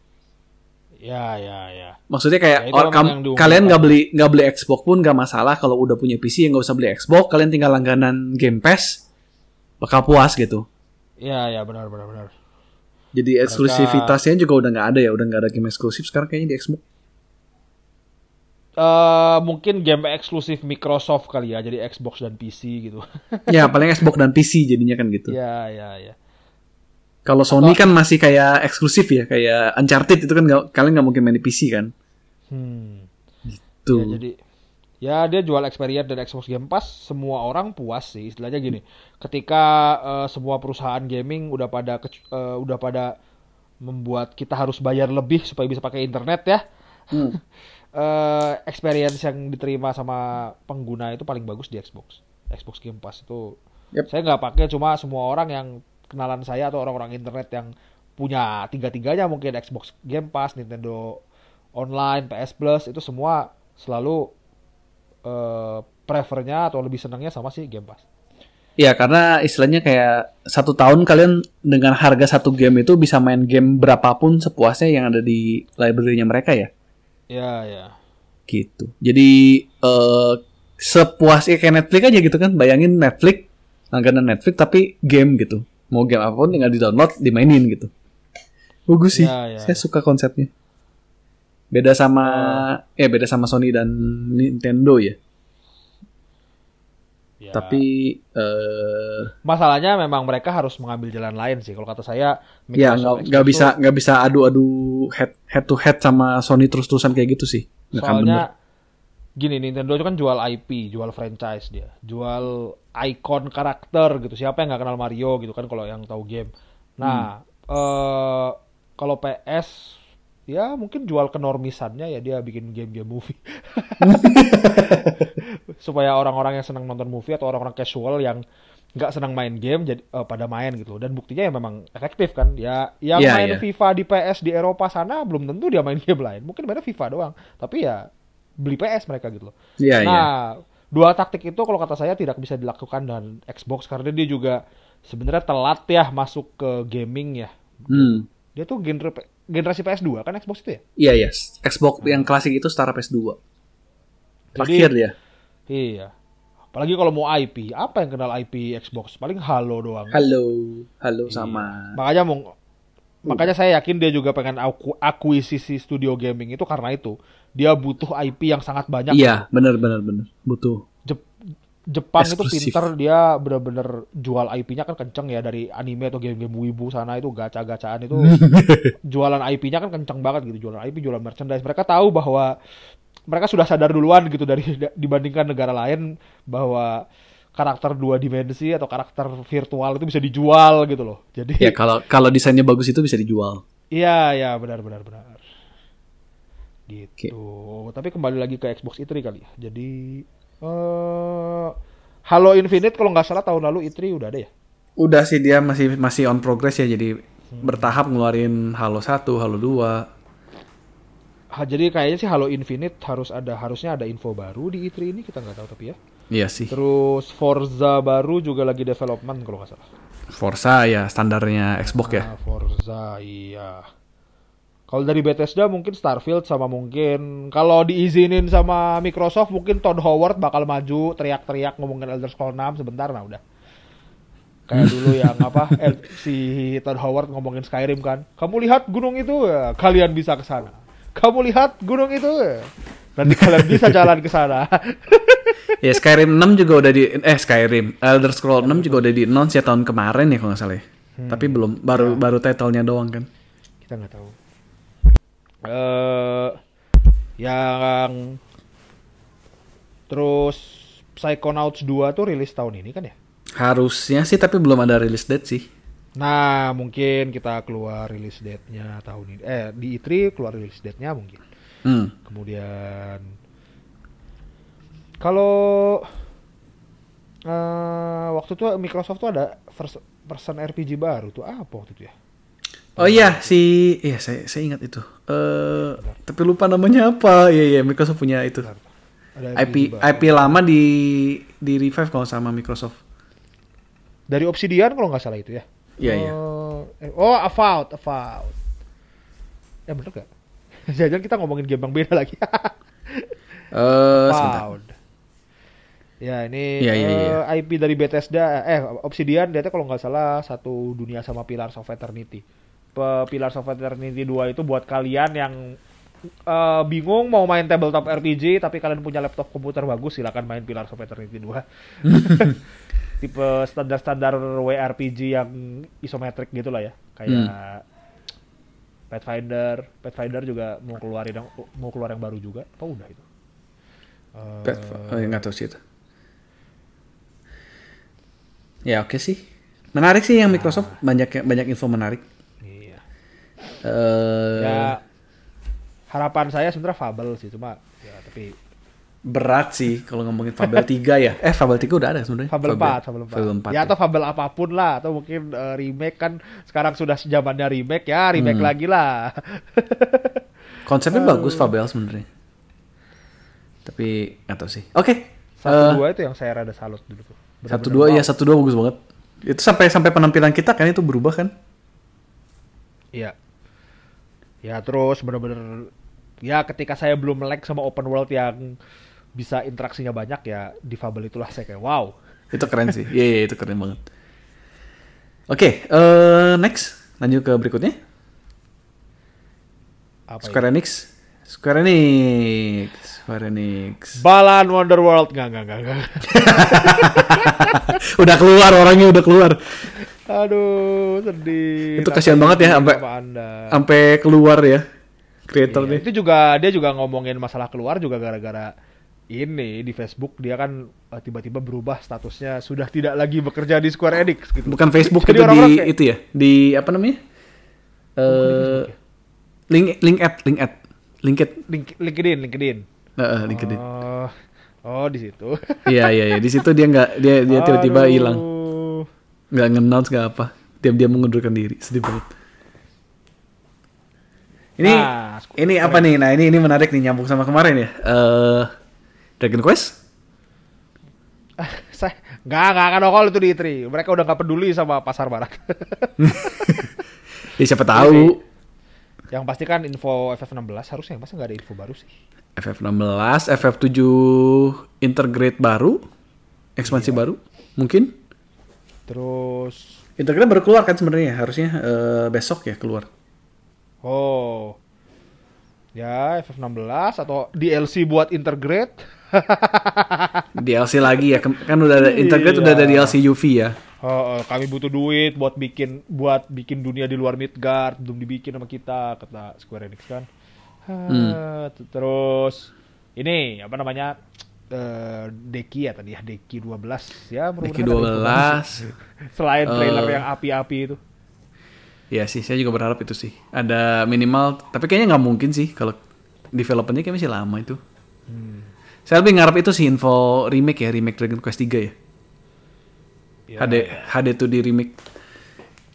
Ya ya ya. Maksudnya kayak Ya, or- kam- yang kalian nggak beli nggak beli Xbox pun nggak masalah. Kalau udah punya PC ya nggak usah beli Xbox. Kalian tinggal langganan Game Pass bakal puas gitu. Ya ya benar benar benar. Jadi eksklusivitasnya juga udah nggak ada ya. Udah nggak ada game eksklusif sekarang kayaknya di Xbox. eh mungkin game eksklusif Microsoft kali ya, jadi Xbox dan PC gitu. ya [laughs] paling Xbox dan PC jadinya kan gitu. ya ya ya. Kalau Sony kan masih kayak eksklusif ya, kayak Uncharted itu kan nggak kalian nggak mungkin main di PC kan. Hmm. Tuh. Ya, jadi ya dia jual experience dan Xbox Game Pass semua orang puas sih istilahnya gini ketika eh, semua perusahaan gaming udah pada eh, udah pada membuat kita harus bayar lebih supaya bisa pakai internet ya Hmm. [laughs] eh, experience yang diterima sama pengguna itu paling bagus di Xbox Xbox Game Pass itu Yep. saya nggak pakai cuma semua orang yang kenalan saya atau orang-orang internet yang punya tiga-tiganya mungkin Xbox Game Pass Nintendo Online PS Plus itu semua selalu eh prefernya atau lebih senangnya sama sih Game Pass Ya karena istilahnya kayak satu tahun kalian dengan harga satu game itu bisa main game berapapun sepuasnya yang ada di library-nya mereka ya. ya ya Gitu. Jadi eh sepuasnya kayak Netflix aja gitu kan. Bayangin Netflix, langganan Netflix tapi game gitu. Mau game apa pun tinggal di-download, dimainin gitu. Bagus sih. Ya, ya. Saya suka konsepnya. Beda sama ya beda sama Sony dan Nintendo ya. Ya. Tapi eh masalahnya memang mereka harus mengambil jalan lain sih kalau kata saya ya Microsoft Xbox nggak bisa nggak bisa adu-adu head head to head sama Sony terus-terusan kayak gitu sih. Bener. Soalnya gini Nintendo itu kan jual IP, jual franchise dia, jual icon karakter gitu. Siapa yang nggak kenal Mario gitu kan kalau yang tahu game. Nah, eh kalau PS ya mungkin jual kenormisannya ya dia bikin game-game movie. [laughs] Supaya orang-orang yang senang nonton movie atau orang-orang casual yang nggak senang main game jadi eh, pada main gitu loh. dan buktinya ya memang efektif kan ya yang Iya, main iya. FIFA di PS di Eropa sana belum tentu dia main [laughs] game lain mungkin mainnya FIFA doang tapi ya beli PS mereka gitu loh Iya iya. Nah, dua taktik itu kalau kata saya tidak bisa dilakukan dengan Xbox karena dia juga sebenarnya telat ya masuk ke gaming ya. Hmm. Dia tuh genre generasi PS2 kan Xbox itu ya. Iya iya. Xbox yang klasik itu setara PS2. Jadi- Terakhir dia. Iya. Apalagi kalau mau IP, apa yang kenal IP Xbox? Paling Halo doang. Halo, halo Iya. sama. Makanya mau makanya saya yakin dia juga pengen aku, akuisisi studio gaming itu karena itu. Dia butuh IP yang sangat banyak. Iya, benar benar benar. Butuh. Jep- Jepang itu Eksklusif. pinter dia bener-bener jual IP-nya kan kenceng ya dari anime atau game-game wibu sana itu gacha-gacaan itu [laughs] jualan IP-nya kan kenceng banget gitu jualan IP jualan merchandise mereka tahu bahwa mereka sudah sadar duluan gitu dari [laughs] dibandingkan negara lain bahwa karakter dua dimensi atau karakter virtual itu bisa dijual gitu loh. Jadi Ya kalau kalau desainnya bagus itu bisa dijual. iya ya benar benar benar. Gitu. Tapi kembali lagi ke Xbox E3 kali ya. Jadi eh Halo Infinite kalau nggak salah tahun lalu E3 udah ada ya? Udah sih dia masih masih on progress ya. Jadi bertahap ngeluarin Halo 1, Halo 2. ha, jadi kayaknya sih Halo Infinite harus ada harusnya ada info baru di E3 ini kita nggak tahu tapi ya. Iya sih. Terus Forza baru juga lagi development kalau nggak salah. Forza ya standarnya Xbox ya. Nah, Forza iya. Kalau dari Bethesda mungkin Starfield sama mungkin kalau diizinin sama Microsoft mungkin Todd Howard bakal maju teriak-teriak ngomongin Elder Scrolls 6 sebentar nah udah. Kayak [laughs] dulu yang apa El- si Todd Howard ngomongin Skyrim kan. Kamu lihat gunung itu ya, kalian bisa ke sana. Kamu lihat gunung itu ya. Nanti kalian bisa jalan ke sana. [laughs] Ya Skyrim 6 juga udah di eh Skyrim Elder Scroll 6 juga udah di announce ya tahun kemarin ya kalau nggak salah ya. Tapi belum baru baru title-nya doang kan. kita nggak tahu. Eh yang terus Psychonauts 2 tuh rilis tahun ini kan ya? Harusnya sih tapi belum ada release date sih. Nah, mungkin kita keluar rilis date-nya tahun ini. Eh, di E3 keluar rilis date-nya mungkin. Hmm. Kemudian kalau eh waktu itu Microsoft tuh ada vers- version RPG baru tuh apa waktu itu ya? Oh iya si iya saya saya ingat itu. Eh tapi lupa namanya apa. Iya iya Microsoft punya itu. Ada IP baru. IP lama di di revive kalau sama Microsoft. dari Obsidian kalau nggak salah itu ya. Iya iya. Oh, eh, oh Avowed, Avowed. Ya bener gak? [laughs] Jangan kita ngomongin game yang beda lagi. [laughs] Eh sebentar. Ya ini Iya, iya, iya. eh, IP dari Bethesda, eh Obsidian dia kalau nggak salah satu dunia sama Pillars of Eternity. Pillars of Eternity 2 itu buat kalian yang eh, bingung mau main tabletop RPG tapi kalian punya laptop komputer bagus silakan main Pillars of Eternity 2. [laughs] Tipe standar-standar WRPG yang isometrik gitu lah ya. Kayak Pathfinder, Pathfinder juga mau keluarin yang mau keluar yang baru juga. Apa udah itu? Eh, Pet, oh, nggak tahu sih itu. Ya oke sih. Menarik sih yang Microsoft banyak banyak info menarik. Iya. Eh Ya harapan saya sebenarnya Fable sih cuma ya tapi berat sih kalau ngomongin Fable [laughs] 3 ya. Eh Fable 3 udah ada sebenarnya. Fable 4, Fable 4. Fable 4. ya atau Fable apa pun lah atau mungkin eh, remake kan sekarang sudah zamannya remake ya, remake Hmm. lagi lah. [laughs] Konsepnya Eh. bagus Fable sebenarnya. Tapi tahu sih. Oke. Satu Eh, dua itu yang saya rada salut dulu tuh. Satu dua ya satu dua bagus banget. Itu sampai sampai penampilan kita kan itu berubah kan? Iya. Ya terus bener-bener ya ketika saya belum melek sama open world yang bisa interaksinya banyak ya di Fable itulah saya kayak wow. Itu keren sih. Iya iya, itu keren banget. Oke, eh next lanjut ke berikutnya. Apa Square Enix. Square Enix. Square Enix. Balan Wonderworld nggak nggak nggak nggak. udah keluar orangnya udah keluar. Aduh sedih. Itu kasihan banget ya, sampai-. Sampai keluar ya kreator Iya, nih. itu juga dia juga ngomongin masalah keluar juga gara-gara ini di Facebook dia kan eh, tiba-tiba berubah statusnya sudah tidak lagi bekerja di Square Enix gitu. Bukan Facebook Jadi itu di orang-orang kayak- itu ya. Di apa namanya? Eh link link at link at linked Link- LinkedIn, LinkedIn. Heeh, LinkedIn. Oh, oh di situ. [laughs] Iya iya iya di situ dia nggak dia dia tiba-tiba hilang. Nggak nge-announce nggak apa. Diam-diam mengundurkan diri. Sedih banget. Ini Nah, ini apa nih? Nah, ini ini menarik nih nyambung sama kemarin ya. Eh Dragon Quest? [laughs] saya nggak nggak akan nongol itu di E3. Mereka udah nggak peduli sama pasar barat. [laughs] Ya siapa tahu. Yang pasti kan info FF16 harusnya masa nggak ada info baru sih. FF16, FF7 integrate baru, ekspansi baru, mungkin. Terus Integrate baru keluar kan sebenarnya, harusnya eh, besok ya keluar. oh ya FF16 atau DLC buat integrate. [laughs] DLC lagi ya, kan udah ada integrate udah ada Iya. DLC UV ya. Oh, oh, kami butuh duit buat bikin buat bikin dunia di luar Midgard belum dibikin sama kita kata Square Enix kan. T- Terus ini apa namanya eh Deki ya tadi ya Deki 12 ya Deki ada informasi. 12. [laughs] Selain trailer Eh. yang api-api itu. Ya sih, saya juga berharap itu sih. Ada minimal, tapi kayaknya nggak mungkin sih kalau developernya kayak masih lama itu. Hmm. Saya lebih ngarep itu sih info remake ya, remake Dragon Quest 3 ya. Ya. HD HD tuh di remake.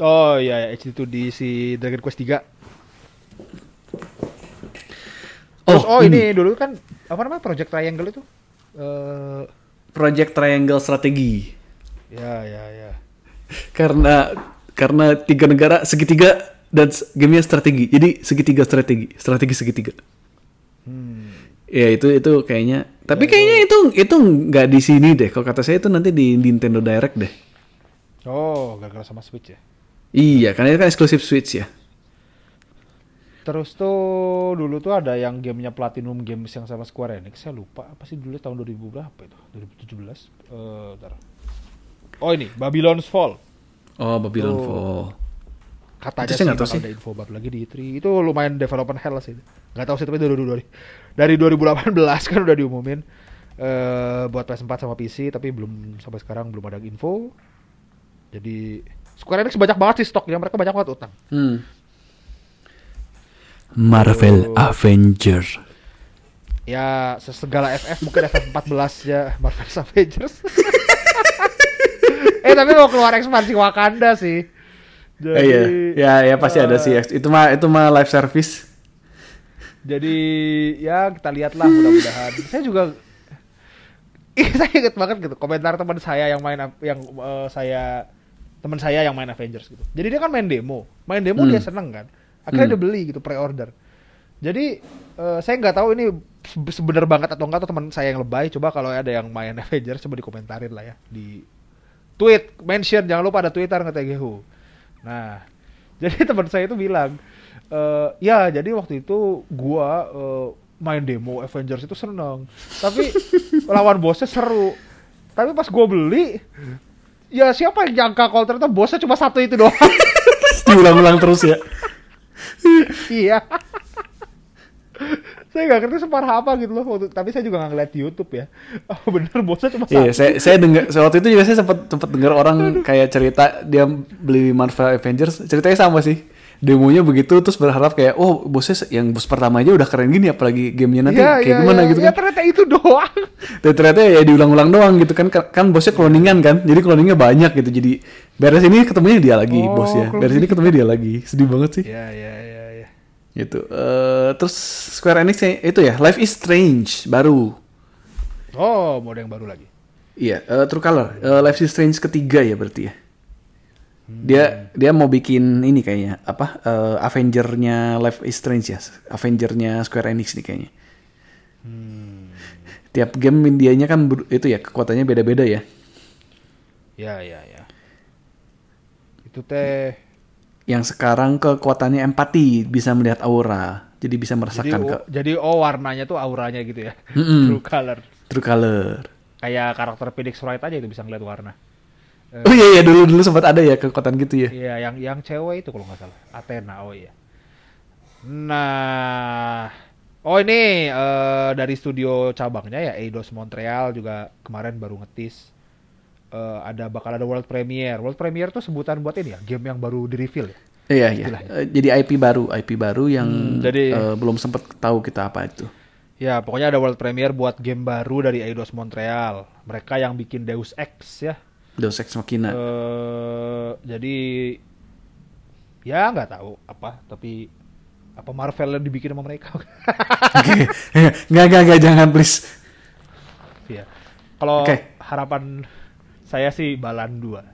Oh iya ya HD2 di si Dragon Quest 3. Terus oh, Oh, ini dulu kan apa namanya Project Triangle itu? Eh Project Triangle Strategi. ya ya ya. [laughs] Karena karena tiga negara segitiga dan gamenya strategi. Jadi segitiga strategi, strategi segitiga. Ya itu itu kayaknya. Tapi kayaknya itu itu nggak di sini deh. Kalau kata saya itu nanti di Nintendo Direct deh. Oh, gara-gara sama Switch ya. Iya, karena itu kan eksklusif Switch ya. Terus tuh dulu tuh ada yang gamenya Platinum Games yang sama Square Enix, saya lupa apa sih dulu tahun 2000 berapa itu? 2017. Eh, bentar. Oh ini Babylon's Fall. Oh, Babylon Oh. Fall. Katanya sih nggak tahu bakal sih. ada info baru lagi di E3. Itu lumayan development hell sih. Nggak tahu sih tapi dari dari dari 2018 [laughs] kan udah diumumin eh buat PS4 sama PC tapi belum sampai sekarang belum ada info. Jadi Square Enix banyak banget sih stoknya, mereka banyak banget utang. Hmm. Marvel Oh. Avenger. Ya segala FF mungkin FF14 ya Marvel Avengers. [laughs] eh tapi mau keluar ekspansi Wakanda sih. Jadi, Eh, iya, ya, ya pasti ada sih. Itu mah itu mah live service. Jadi ya kita lihatlah mudah-mudahan. saya juga [laughs] Ih, saya inget banget gitu komentar teman saya yang main yang eh, saya teman saya yang main Avengers gitu. Jadi dia kan main demo, main demo Hmm. dia seneng kan. Akhirnya Hmm. dia beli gitu pre-order. Jadi eh, saya nggak tahu ini se- sebenar banget atau enggak atau teman saya yang lebay. Coba kalau ada yang main [laughs] Avengers coba dikomentarin lah ya di tweet mention jangan lupa ada Twitter nge-TGHU. Nah, [laughs] jadi teman saya itu bilang, eh ya jadi waktu itu gua eh, main demo Avengers itu seneng, tapi [laughs] lawan bosnya seru. Tapi pas gua beli, ya siapa yang nyangka kalau ternyata bosnya cuma satu itu doang. [laughs] Diulang-ulang terus ya. iya. Saya nggak ngerti separah apa gitu loh waktu, tapi saya juga nggak ngeliat di YouTube ya. Oh bener bosnya cuma Iya, saya saya dengar waktu itu juga saya sempat sempat dengar orang kayak cerita dia beli Marvel Avengers, ceritanya sama sih. Demonya begitu terus berharap kayak oh bosnya yang bos pertama aja udah keren gini apalagi gamenya nanti Iya, kayak iya, gimana iya. gitu Ya kan. ternyata itu doang. Dan ternyata ya diulang-ulang doang gitu kan kan bosnya cloningan kan. Jadi cloningnya banyak gitu. Jadi beres ini ketemunya dia lagi Oh, bosnya. Beres ini ketemunya dia lagi. Sedih banget sih. Iya iya iya. Gitu. Eh terus Square Enix itu ya Life is Strange baru. Oh mode yang baru lagi. Iya, eh, True Color. Eh, Life is Strange ketiga ya berarti ya. Dia dia mau bikin ini kayaknya apa eh, Avenger-nya Life is Strange ya, Avenger-nya Square Enix nih kayaknya. Tiap game dianya kan itu ya kekuatannya beda-beda ya. Ya ya ya. Itu teh. Yang sekarang kekuatannya empati, bisa melihat aura, jadi bisa Jadi, merasakan ke oh, jadi oh warnanya tuh auranya gitu ya. Mm-mm. True color. True Color. Kayak karakter Phoenix Wright aja itu bisa ngeliat warna. Eh, Oh iya iya dulu dulu sempat ada ya kekuatan gitu ya. Iya, yang yang cewek itu kalau nggak salah. Athena, oh iya. Nah, oh ini eh, dari studio cabangnya ya Eidos Montreal juga kemarin baru ngetis eh, ada bakal ada world premiere. World premiere tuh sebutan buat ini ya, game yang baru di reveal ya. Iya iya. Eh, jadi IP baru, IP baru yang Hmm, jadi- eh, belum sempat tahu kita apa itu. Ya, pokoknya ada world premiere buat game baru dari Eidos Montreal. Mereka yang bikin Deus Ex ya. Deus Ex Machina. eh jadi ya nggak tahu apa, tapi apa Marvel yang dibikin sama mereka? [laughs] [laughs] Nggak nggak nggak jangan please. Iya. Kalau Oke. harapan saya sih Balan 2.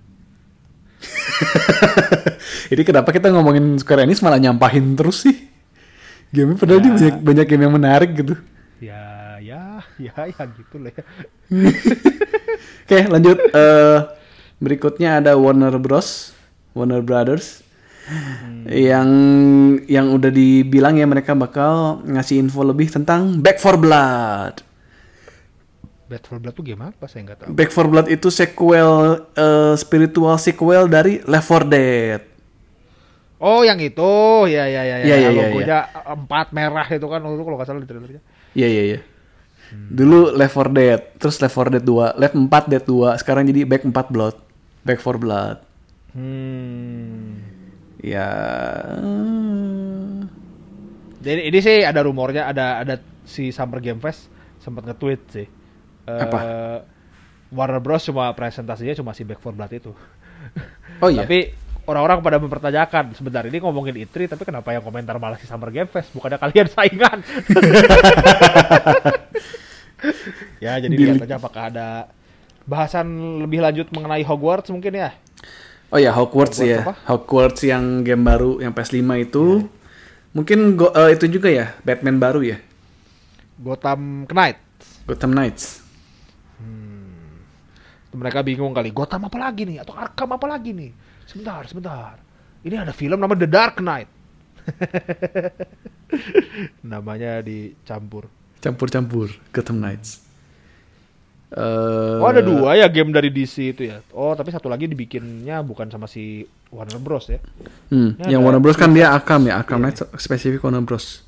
Ini [laughs] kenapa kita ngomongin Square Enix malah nyampahin terus sih? Game padahal Ya. dia banyak banyak game yang menarik gitu. Ya, ya, ya, ya gitu lah ya. [laughs] Oke lanjut. Eh berikutnya ada Warner Bros. Warner Brothers. Yang yang udah dibilang ya mereka bakal ngasih info lebih tentang Back for Blood. Bad for Blood tuh game apa? Saya nggak tahu. Back for Blood itu sequel eh, spiritual sequel dari Left 4 Dead. Oh, yang itu. Ya, ya, ya, ya. Iya, iya, Logonya empat merah itu kan itu kalau nggak salah di trailernya. Iya iya iya. Dulu Left 4 Dead, terus Left 4 Dead 2, Left 4 Dead 2, sekarang jadi Back 4 Blood. Back 4 Blood. Hmm. Ya. Jadi ini sih ada rumornya ada ada si Summer Game Fest sempat nge-tweet sih. Apa? Warner Bros cuma presentasinya cuma si Back for Blood itu. Oh iya. Tapi orang-orang pada mempertanyakan sebentar ini ngomongin Itri tapi kenapa yang komentar malah si Summer Game Fest bukannya kalian [laughs] saingan [laughs] ya jadi Di- lihat aja apakah ada bahasan lebih lanjut mengenai Hogwarts mungkin ya Oh ya Hogwarts, Hogwarts ya. apa? Hogwarts yang game baru yang PS5 itu. Mungkin go- eh, itu juga ya Batman baru ya. Gotham Knight Gotham Knights. Mereka bingung kali Gotham apa lagi nih? Atau Arkham apa lagi nih? Sebentar sebentar. Ini ada film nama The Dark Knight. [laughs] Namanya dicampur. Campur-campur Gotham Knights. Eh, oh ada dua ya game dari DC itu ya? Oh tapi satu lagi dibikinnya bukan sama si Warner Bros ya? Hmm, yang Warner Bros kan dia Arkham ya. Arkham Knight spesifik Warner Bros.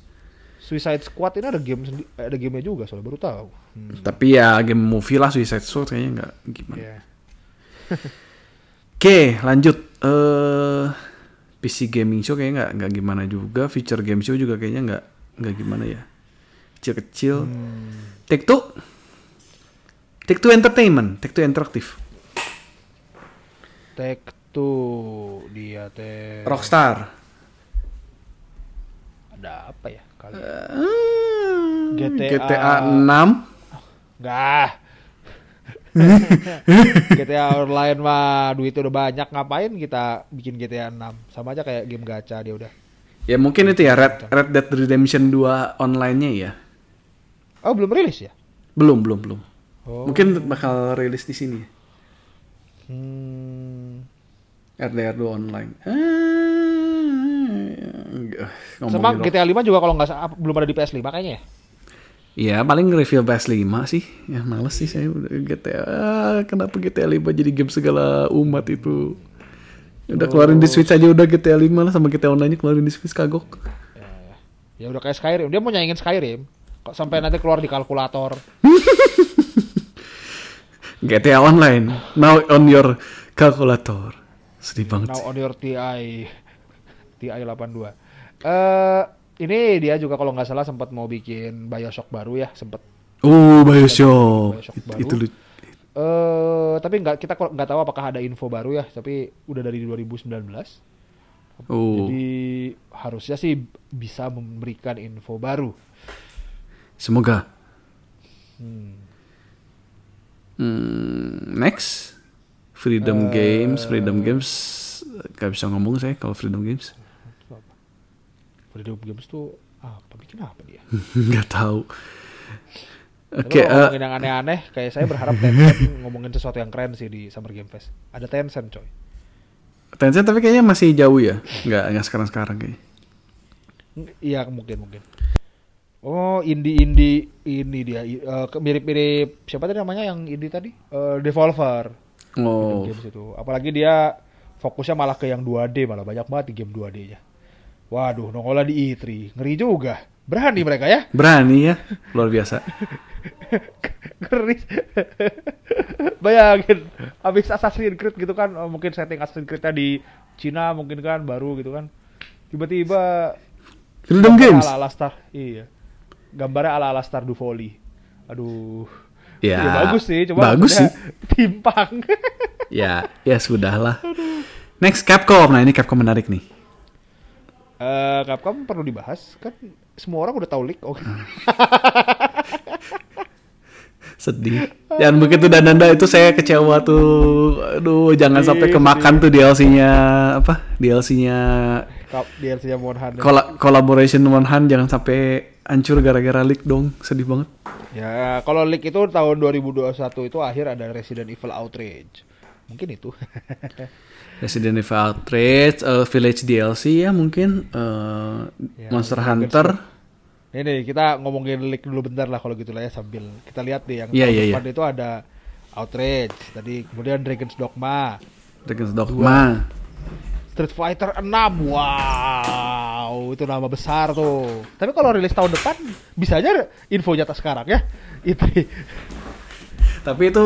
Suicide Squad ini ada game sendi- ada gamenya juga soalnya baru tahu Hmm, Tapi ya game movie lah Suicide Squad kayaknya nggak gimana. iya. [laughs] Oke, lanjut. Eh PC gaming show kayaknya nggak nggak gimana juga. Feature game show juga kayaknya nggak nggak gimana ya. Kecil-kecil. Hmm. Take Two. Take Two Entertainment, Take Two Interactive. Take Two dia teh Rockstar. ada ya GTA. GTA 6. Enggak. GTA [laughs] Online mah duitnya udah banyak ngapain kita bikin GTA 6 sama aja kayak game gacha dia udah Ya mungkin itu ya Red Red Dead Redemption 2 online-nya ya. oh belum rilis ya Belum, belum, belum. oh Mungkin bakal rilis di sini. hmm. RDR 2 online. Ah. Sama Ngomongin GTA 5 juga kalau nggak belum ada di PS5 kayaknya ya Iya, paling review PS5 sih. Ya males sih saya GTA. Ah, kenapa GTA 5 jadi game segala umat itu? Udah keluarin di Switch aja udah GTA 5 lah sama GTA Online keluarin di Switch kagok. ya udah kayak Skyrim dia mau nyaingin Skyrim kok sampai nanti keluar di kalkulator [laughs] GTA Online now on your calculator. Sedih banget. now sih. on your TI TI 82 eh ini dia juga kalau nggak salah sempat mau bikin Bioshock baru ya sempat Oh, Bioshock. Bioshock It- baru. itu lu- Eh, tapi nggak kita kok nggak tahu apakah ada info baru ya. Tapi udah dari 2019. Oh, Jadi harusnya sih bisa memberikan info baru. semoga. Hmm. Hmm, next. Freedom Games, Freedom Games gak bisa ngomong saya kalau Freedom Games. Freedom Games tuh apa bikin apa dia? [laughs] Nggak tahu. Oke, kalau eh, ngomongin yang aneh-aneh, kayak saya berharap Tencent [laughs] ngomongin sesuatu yang keren sih di Summer Game Fest. Ada Tencent coy. Tencent tapi kayaknya masih jauh ya. Nggak nggak sekarang sekarang kayaknya. Iya mungkin mungkin. Oh indie-indie ini dia ke- mirip-mirip siapa tadi namanya yang indie tadi? Eh, Devolver. Oh, Games itu. Apalagi dia fokusnya malah ke yang 2D malah banyak banget di game 2D-nya. Waduh, nongolnya di E3. Ngeri juga. Berani mereka ya. berani ya, luar biasa. [laughs] Ngeri. Bayangin habis Assassin's Creed gitu kan, oh, mungkin setting Assassin's Creed-nya di Cina mungkin kan baru gitu kan. Tiba-tiba Freedom Games. ala-ala Star. Iya. Gambarnya ala-ala Stardew Valley. Aduh. Ya, Ya, bagus sih, cuma bagus sih. timpang. Ya, ya sudahlah. Next Capcom. Nah ini Capcom menarik nih. Eh, Capcom perlu dibahas kan semua orang udah tahu leak. Oh. [laughs] Sedih. Dan begitu danda itu saya kecewa tuh. Aduh, jangan sampai Sedih, kemakan tuh DLC-nya apa? DLC-nya DLC-nya Monhan. Colla- collaboration One Hand jangan sampai hancur gara-gara leak dong. Sedih banget. Ya, kalau leak itu tahun 2021 itu akhir ada Resident Evil Outrage. Mungkin itu. [laughs] Resident Evil Outrage, eh, Village DLC ya mungkin, eh, Ya, Monster Hunter. Ini nih, kita ngomongin leak dulu bentar lah kalau gitu lah ya sambil kita lihat deh yang Iya, tahun iya, depan itu ada Outrage, tadi kemudian Dragon's Dogma, Dragon's Dogma. Street Fighter 6. Wow, itu nama besar tuh. Tapi kalau rilis tahun depan bisa aja info nyata sekarang ya. Itu. Tapi itu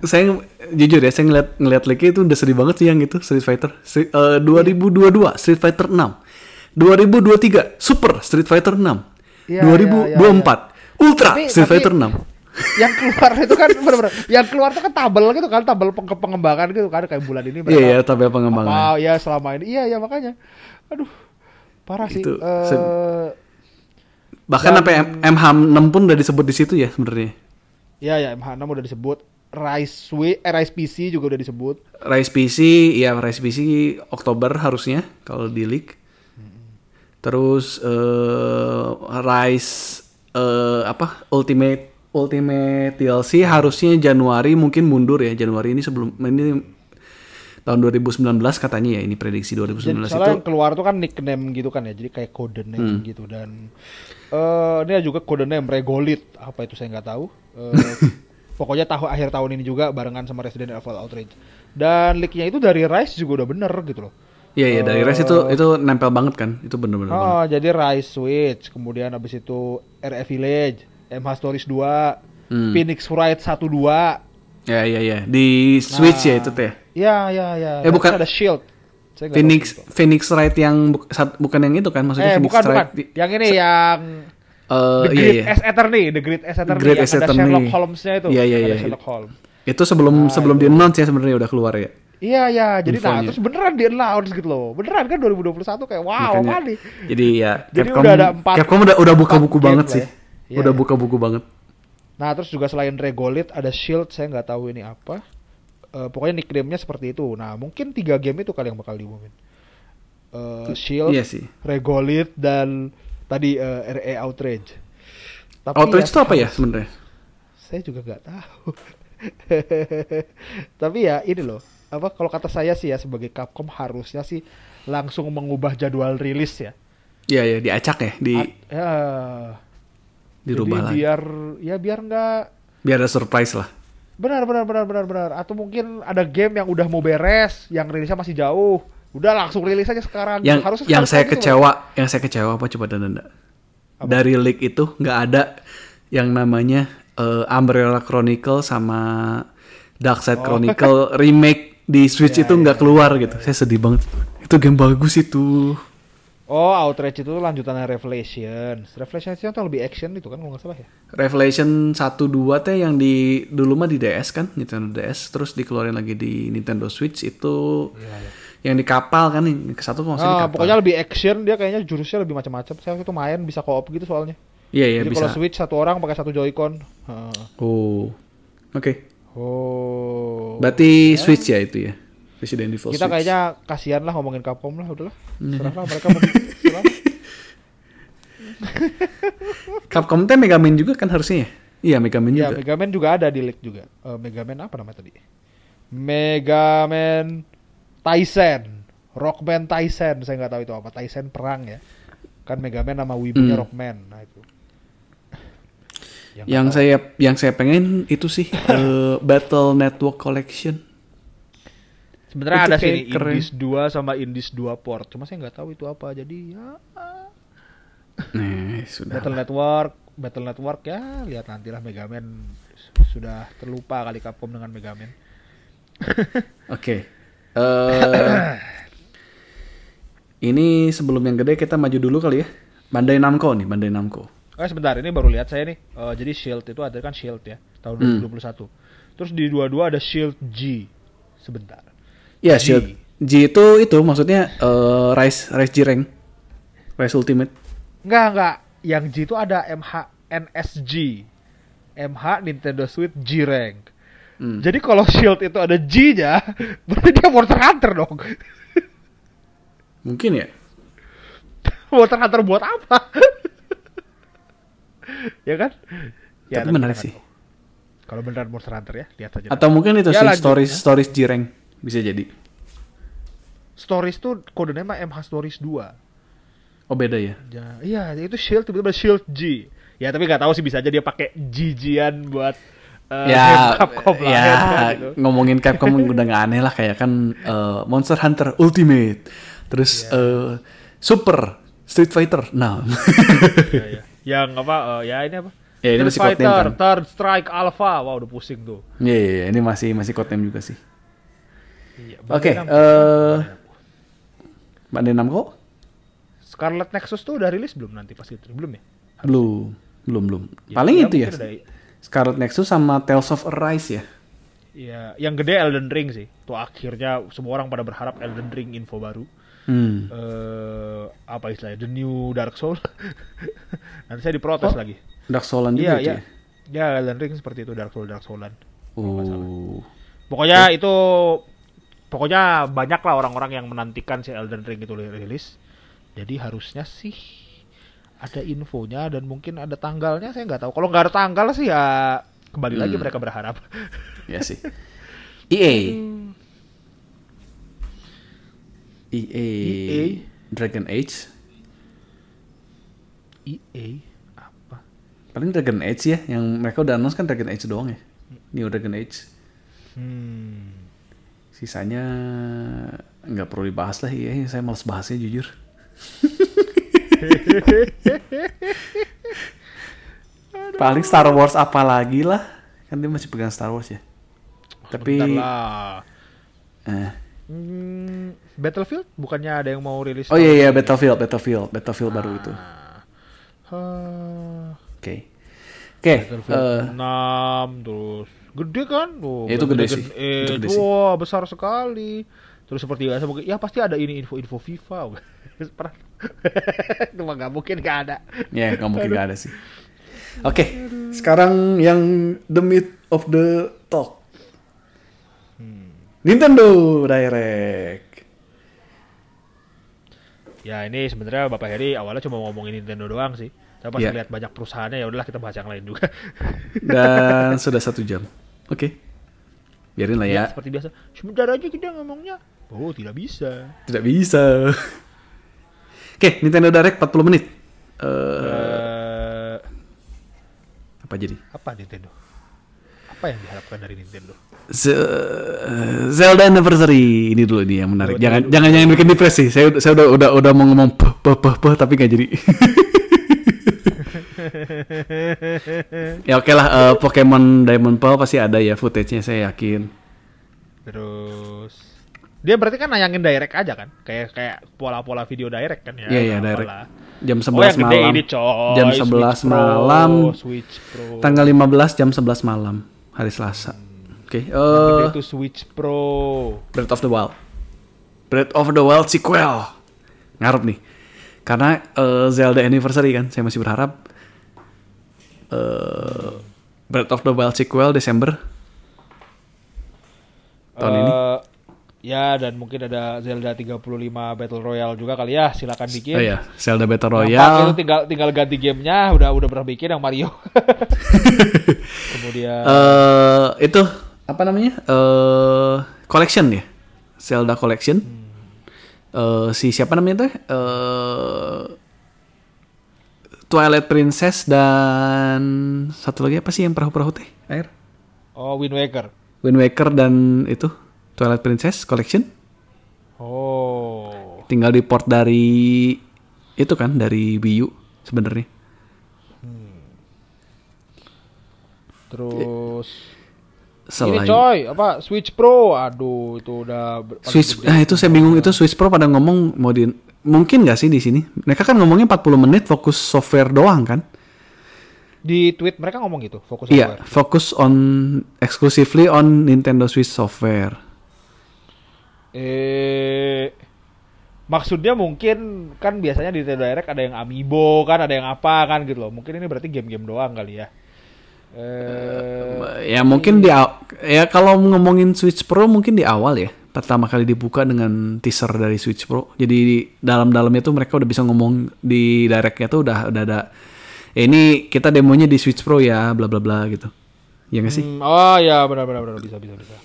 saya jujur ya saya ngeliat ngeliat leak itu udah sedih banget sih yang itu Street Fighter. Street, eh, 2022 Street Fighter 6 2023 Super Street Fighter 6 Iya, 2024 Ultra Tapi- Street tapi- Fighter 6 yang keluar itu kan bener-bener yang keluar itu kan tabel gitu kan tabel peng- pengembangan gitu kan kayak bulan ini Iya, iya, tabel pengembangan. apa ya selama ini. Iya ya makanya. Aduh parah sih Itu Eh, se- Bahkan Dan- sampai M- MH6 pun udah disebut di situ ya sebenarnya. ya ya MH6 udah disebut Rise W eh, Rise PC juga udah disebut Rise PC, ya Rise PC Oktober harusnya kalau di leak. Terus eh Rise eh apa Ultimate Ultimate DLC harusnya Januari mungkin mundur ya Januari ini sebelum ini tahun 2019 katanya ya ini prediksi 2019 Jadi itu. yang keluar tuh kan nickname gitu kan ya, jadi kayak code name Hmm. gitu dan eh ini juga code name Regolit apa itu saya nggak tahu. Eh, [laughs] pokoknya tahun akhir tahun ini juga barengan sama Resident Evil Outrage. Dan leaknya itu dari Rise juga udah bener gitu loh. Iya iya dari Rise itu itu nempel banget kan itu bener-bener. banget. Oh, jadi Rise Switch, kemudian habis itu RF Village, MH Stories 2, Hmm. Phoenix Wright 1 2. Ya ya ya di Switch ya itu teh. Ya, ya, ya. Eh, Dan bukan- ada Shield. Saya Phoenix tahu. Phoenix Wright yang bu- sat- bukan yang itu kan maksudnya Eh, Phoenix bukan, bukan. Wright di- Yang ini yang eh, The iya Great iya. S Attorney, The Great S Attorney Great yang S ada Attorney. Sherlock Holmes-nya itu. Iya, iya, Ada iya. Sherlock Holmes. Itu sebelum sebelum di announce ya sebenarnya udah keluar ya. Iya, iya. Jadi nah, terus beneran di announce gitu loh. Beneran kan 2021 kayak wow, Makanya, nih? Jadi ya Jadi Capcom udah ada empat- Capcom udah udah buka buku banget sih. ya. Iya, udah iya. buka buku banget. Nah, terus juga selain Regolit ada Shield, saya nggak tahu ini apa. Eh, pokoknya nickname-nya seperti itu. Nah, mungkin tiga game itu kali yang bakal diumumin. Eh, Shield, Iya sih. Regolit dan tadi eh, RE Outrage. Tapi Outrage itu apa ya sebenarnya? Saya juga nggak tahu. [laughs] Tapi ya ini loh, apa kalau kata saya sih ya sebagai Capcom harusnya sih langsung mengubah jadwal rilis ya. Iya ya diacak ya, di A- ya, dirubah jadi lagi. biar ya biar nggak Biar ada surprise lah. benar benar benar benar benar atau mungkin ada game yang udah mau beres yang rilisnya masih jauh udah langsung rilis aja sekarang Yang Harusnya yang saya kecewa, yang saya kecewa apa coba Danda? Dari leak itu nggak ada yang namanya eh, Umbrella Chronicle sama Dark Side Oh. Chronicle remake di Switch Ya, itu nggak keluar gitu. Saya sedih banget. Itu game bagus itu. Oh Outrage itu lanjutannya Revelations Revelations itu lebih action itu kan kalau nggak salah ya Revelation 1 2 teh yang di dulu mah di DS kan, Nintendo DS, terus dikeluarin lagi di Nintendo Switch itu yang di kapal kan yang ke satu salah di ah, kapal. pokoknya lebih action dia kayaknya jurusnya lebih macam-macam saya waktu itu main bisa co-op gitu soalnya Iya iya jadi bisa. kalau Switch satu orang pakai satu Joy-Con Heeh. Oh. Oke. oh Berarti Switch ya itu ya. Resident Evil kita kayaknya kasihan lah ngomongin Capcom lah udahlah Hmm. serahlah mereka mau. [laughs] Capcom teh Mega Man juga kan harusnya ya? Iya Mega Man Ya, juga. Mega Man juga ada di leak juga. Eh, Mega Man apa namanya tadi? Mega Man Tyson. Rockman Tyson, saya nggak tahu itu apa. Tyson perang ya. Kan Mega Man nama wibunya Hmm. Rockman. Nah itu. Yang Yang saya yang saya pengen itu sih [laughs] eh, Battle Network Collection. Sebenarnya ada sih nih. Indies 2 sama Indies 2 port. Cuma saya nggak tahu itu apa. Jadi ya Nah, sudah. Battle Network, Battle Network ya lihat nantilah Mega Man sudah terlupa kali Capcom dengan Mega Man. [laughs] Oke. Eh, ini sebelum yang gede kita maju dulu kali ya. Bandai Namco nih, Bandai Namco. Oh sebentar, ini baru lihat saya nih. Eh, jadi Shield itu ada kan Shield ya, tahun Hmm. 2021. Terus di dua-dua ada Shield G. Sebentar. Ya, G. Shield. G itu itu maksudnya eh, Rise Rise G rank. Rise Ultimate. Enggak, enggak. Yang G itu ada MH NSG. MH Nintendo Switch G rank. Hmm. Jadi kalau Shield itu ada G-nya, [laughs] berarti dia Monster Hunter dong. Mungkin ya. [laughs] Monster Hunter buat apa? [laughs] ya kan? Ya, Tapi menarik sih. Kalau beneran Monster Hunter ya, lihat aja. Atau mungkin itu Ya, sih lanjut, stories ya. stories G rank bisa jadi. Stories tuh kodenya mah MH Stories 2. Oh beda ya. Ya, iya, itu Shield tiba-tiba Shield G. Ya, tapi nggak tahu sih bisa aja dia pakai G-Gian buat eh, ya, Capcom lah, ya gitu. ngomongin Capcom [laughs] udah gak aneh lah kayak kan eh, Monster Hunter Ultimate, terus Iya. eh, Super Street Fighter. Nah, Iya, iya. Yang apa? eh, ya ini apa? Ya, ini Street masih Fighter, kan? Third Strike Alpha. Wah, udah pusing tuh. Iya, iya, iya, ini masih masih codename juga sih. Iya, Oke, Namco. eh Bandai Namco? Scarlet Nexus tuh udah rilis belum nanti pas itu? Belum ya? Belum, belum, belum. Ya, Paling ya itu ya. udah- Scarlet Nexus sama Tales of Arise ya. Iya, yang gede Elden Ring sih. Tuh akhirnya semua orang pada berharap Elden Ring info baru. Hmm. Eh apa istilahnya? The new Dark Soul. [laughs] Nanti saya diprotes Oh, lagi. Dark Soulan juga iya. ya. Ya, Elden Ring seperti itu Dark Soul Dark Soulan. Oh. Pokoknya itu pokoknya banyak lah orang-orang yang menantikan si Elden Ring itu rilis. Jadi harusnya sih ada infonya dan mungkin ada tanggalnya saya nggak tahu. Kalau nggak ada tanggal sih ya kembali lagi Hmm. mereka berharap. [laughs] Ya sih. EA. EA. EA. Dragon Age. EA apa? Paling Dragon Age ya, yang mereka udah announce kan Dragon Age doang ya. New Dragon Age. Hmm. Sisanya nggak perlu dibahas lah ya, saya males bahasnya jujur. Paling Star Wars apa lagi lah, kan dia masih pegang Star Wars ya. Tapi Bentar lah. eh. Hmm, Battlefield bukannya ada yang mau rilis? oh iya iya? Battlefield, Battlefield, Battlefield baru itu. Ah, Oke, oke. Battlefield eh, 6 terus gede kan? Oh, Ya, itu gede Dragon sih. Itu Age, gede sih. Wah, besar sekali. Terus seperti biasa mungkin ya pasti ada ini info-info FIFA. [laughs] Pernah- [laughs] Cuma nggak mungkin nggak ada. Ya, nggak mungkin nggak ada sih. Oke, sekarang yang the meat of the talk. Nintendo Direct. Ya ini sebenarnya Bapak Heri awalnya cuma ngomongin Nintendo doang sih. Tapi pas Iya. lihat banyak perusahaannya ya udahlah kita bahas yang lain juga. Dan sudah satu jam. Oke, biarin lah ya. Seperti biasa. Sebentar aja kita ngomongnya. Oh tidak bisa. Tidak bisa. Oke, Nintendo Direct 40 menit. Eh, Eh, apa jadi? apa Nintendo? Apa yang diharapkan dari Nintendo? Z- Zelda Anniversary ini dulu nih yang menarik. Jangan jangan jangan bikin depresi. Saya saya udah udah udah mau ngomong peh peh peh tapi nggak jadi. [laughs] ya oke lah eh, Pokemon Diamond Pearl pasti ada ya footage-nya saya yakin. Terus dia berarti kan nayangin direct aja kan? Kayak kayak pola-pola video direct kan ya? Iya iya nggak direct. apalah. Jam 11 Oh yang gede malam. ini coy. Jam Switch 11 Pro, malam. Switch Pro. Tanggal 15 jam 11 malam hari Selasa. Oke, Yang eh gede itu Switch Pro. Breath of the Wild. Breath of the Wild sequel. Ngarep nih. Karena eh, Zelda Anniversary kan, saya masih berharap eh Breath of the Wild sequel Desember tahun ini. Eh, Ya dan mungkin ada Zelda 35 Battle Royale juga kali ya. Silakan bikin. Oh iya, Zelda Battle Gampang itu Royale. tinggal tinggal ganti gamenya udah udah pernah bikin yang Mario. [laughs] Kemudian Eh itu apa namanya? Eh collection ya. Zelda Collection. Eh si siapa namanya tuh? Eh Twilight Princess dan satu lagi apa sih yang perahu-perahu teh? Air. oh Wind Waker. Wind Waker dan itu Twilight Princess Collection Oh. tinggal di port dari itu kan dari Wii U sebenarnya. Terus Selain ini coy, apa Switch Pro? Aduh, itu udah Switch gede. ah itu saya bingung itu Switch Pro pada ngomong mau di mungkin nggak sih di sini? Mereka kan ngomongnya 40 menit fokus software doang kan? di tweet mereka ngomong gitu, fokus Iya, hardware. fokus on exclusively on Nintendo Switch software. Eh maksudnya mungkin kan biasanya di Nintendo Direct ada yang amiibo kan, ada yang apa kan gitu loh. Mungkin ini berarti game-game doang kali ya. Eh ya mungkin di ya kalau ngomongin Switch Pro mungkin di awal ya. Pertama kali dibuka dengan teaser dari Switch Pro. Jadi di dalam-dalamnya tuh mereka udah bisa ngomong di directnya tuh udah udah ada "Eh, ini kita demonya di Switch Pro ya bla bla bla gitu. Ya nggak sih? hmm, oh ya benar benar benar bisa bisa bisa.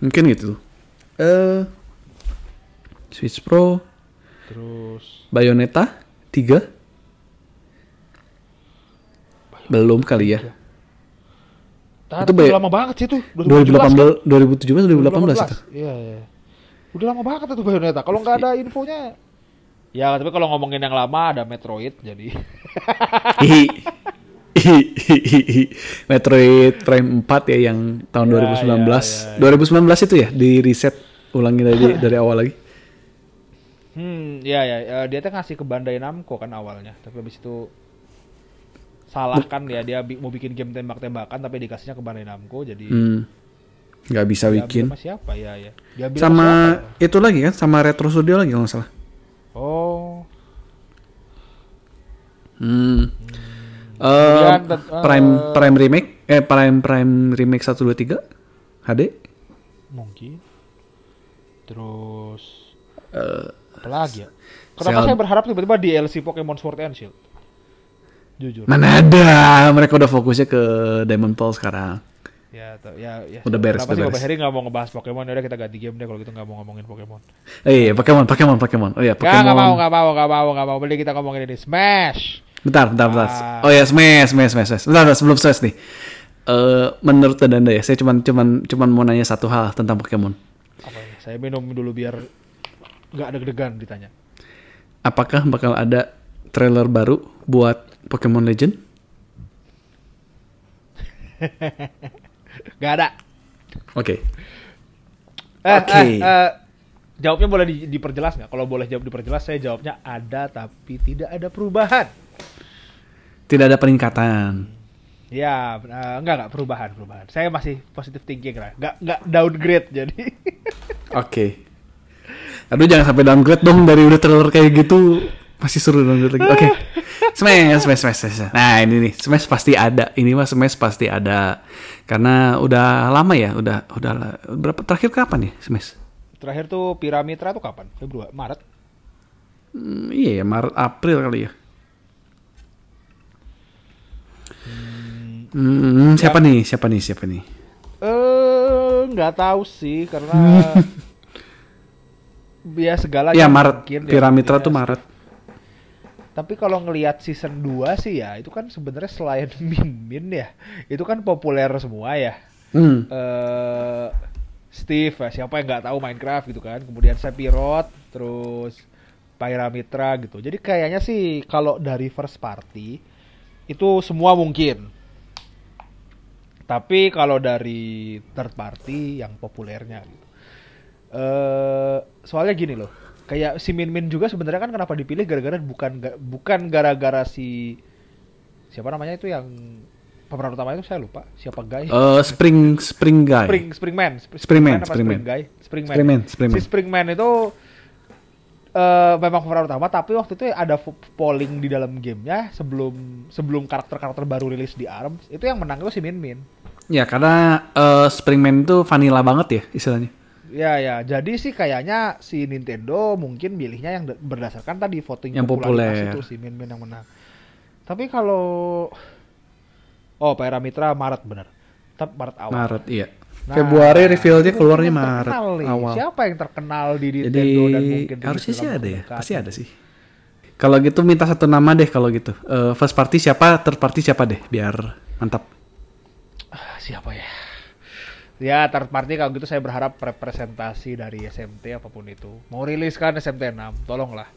Mungkin gitu. Eh Switch Pro, Terus Bayonetta 3 belum kali ya. Tar, Itu itu bay- lama banget sih tuh. 2017 2018 2017 2018 itu. Iya, iya. Udah lama banget itu Bayonetta. Kalau nggak ada infonya Ya, tapi kalau ngomongin yang lama ada Metroid jadi. Metroid Prime 4 ya yang tahun Ya, 2019. ya, ya. 2019 itu ya di reset ulangi dari [laughs] dari awal lagi. Hmm, ya ya, eh, dia tuh ngasih ke Bandai Namco kan awalnya, tapi habis itu salah kan ya dia mau bikin game tembak-tembakan tapi dikasihnya ke Bandai Namco jadi Hmm. Nggak bisa bikin. sama siapa ya ya diambil Sama siapa? itu lagi kan, sama Retro Studio lagi kalau nggak salah. oh Hmm. Eh, Kemudian, tet- Prime Prime remake eh Prime Prime remake 1 2 3 HD. mungkin terus Eh, apa lagi ya kenapa saya berharap tiba-tiba DLC Pokemon Sword and Shield jujur mana ada, mereka udah fokusnya ke Diamond Pearl sekarang. ya t- ya ya Udah beres, kenapa udah sih beres. Bapak Heri nggak mau ngebahas Pokemon ya udah kita ganti game deh kalau gitu nggak mau ngomongin Pokemon Eh iya, Pokemon, Pokemon, Pokemon. Oh iya, Nggak, nggak mau Pokemon. nggak mau nggak mau nggak mau beli kita ngomongin ini Smash Bentar, bentar, bentar. Ah. Oh ya, Smash, Smash, Smash, Smash. Bentar, bentar, sebelum Smash nih. Eh, menurut Danda ya, saya cuman cuman cuman mau nanya satu hal tentang Pokemon. apa ini saya minum dulu biar nggak ada deg-degan ditanya Apakah bakal ada trailer baru buat Pokemon Legend? nggak ada Oke. eh, Oke. eh, eh, jawabnya boleh di- diperjelas nggak kalau boleh jawab diperjelas saya jawabnya ada tapi tidak ada perubahan Tidak ada peningkatan. Ya, eh, enggak enggak perubahan perubahan. Saya masih positive thinking lah. Enggak enggak downgrade jadi. Oke. Aduh jangan sampai downgrade dong dari udah trailer kayak gitu. Masih seru downgrade lagi. Oke. Smash, smash, smash, smash. Nah ini nih, Smash pasti ada. Ini mah Smash pasti ada. Karena udah lama ya, udah udah berapa terakhir kapan ya Smash? Terakhir tuh Piramitra tuh kapan? Februari, Maret. Hmm, iya ya, Maret April kali ya. Hmm, siapa nih? Siapa nih? Siapa nih? Eh, enggak tahu sih karena [laughs] ya segala Ya Maret. mungkin ya, Piramitra mungkin tuh ya. Maret. Tapi kalau ngelihat season 2 sih ya, itu kan sebenarnya selain [laughs] Min ya, itu kan populer semua ya. Hmm. eh Steve, ya, siapa yang nggak tahu Minecraft gitu kan. Kemudian Sephiroth, terus Pyramitra gitu. Jadi kayaknya sih kalau dari first party itu semua mungkin. Tapi kalau dari third party yang populernya gitu. Eh soalnya gini loh. Kayak si Min Min juga sebenarnya kan kenapa dipilih gara-gara bukan bukan gara-gara si siapa namanya itu yang pemeran utama itu saya lupa siapa guy Eh, Spring Spring Guy. Spring Springman Spr- Springman, apa Springman. Spring Guy Springman Springman, Springman. si Springman itu eh memang pemeran utama tapi waktu itu ada polling di dalam gamenya sebelum sebelum karakter-karakter baru rilis di ARMS itu yang menang itu si Min Min Ya karena eh, Springman itu vanilla banget ya istilahnya. Ya ya jadi sih kayaknya si Nintendo mungkin milihnya yang berdasarkan tadi voting Yang popularitas populer. itu si Min Min yang menang tapi kalau oh Pyramitra Maret bener tapi Maret awal Maret iya. Nah, Februari reveal-nya keluarnya Maret nih. awal. Siapa yang terkenal di Jadi Nintendo dan mungkin harusnya sih ada ya, pasti ada sih. Kalau gitu minta satu nama deh kalau gitu. Eh, first party siapa, third party siapa deh biar mantap. Ah, siapa ya? Ya, third party kalau gitu saya berharap representasi dari SMT apa pun itu. Mau rilis kan SMT 6, tolonglah.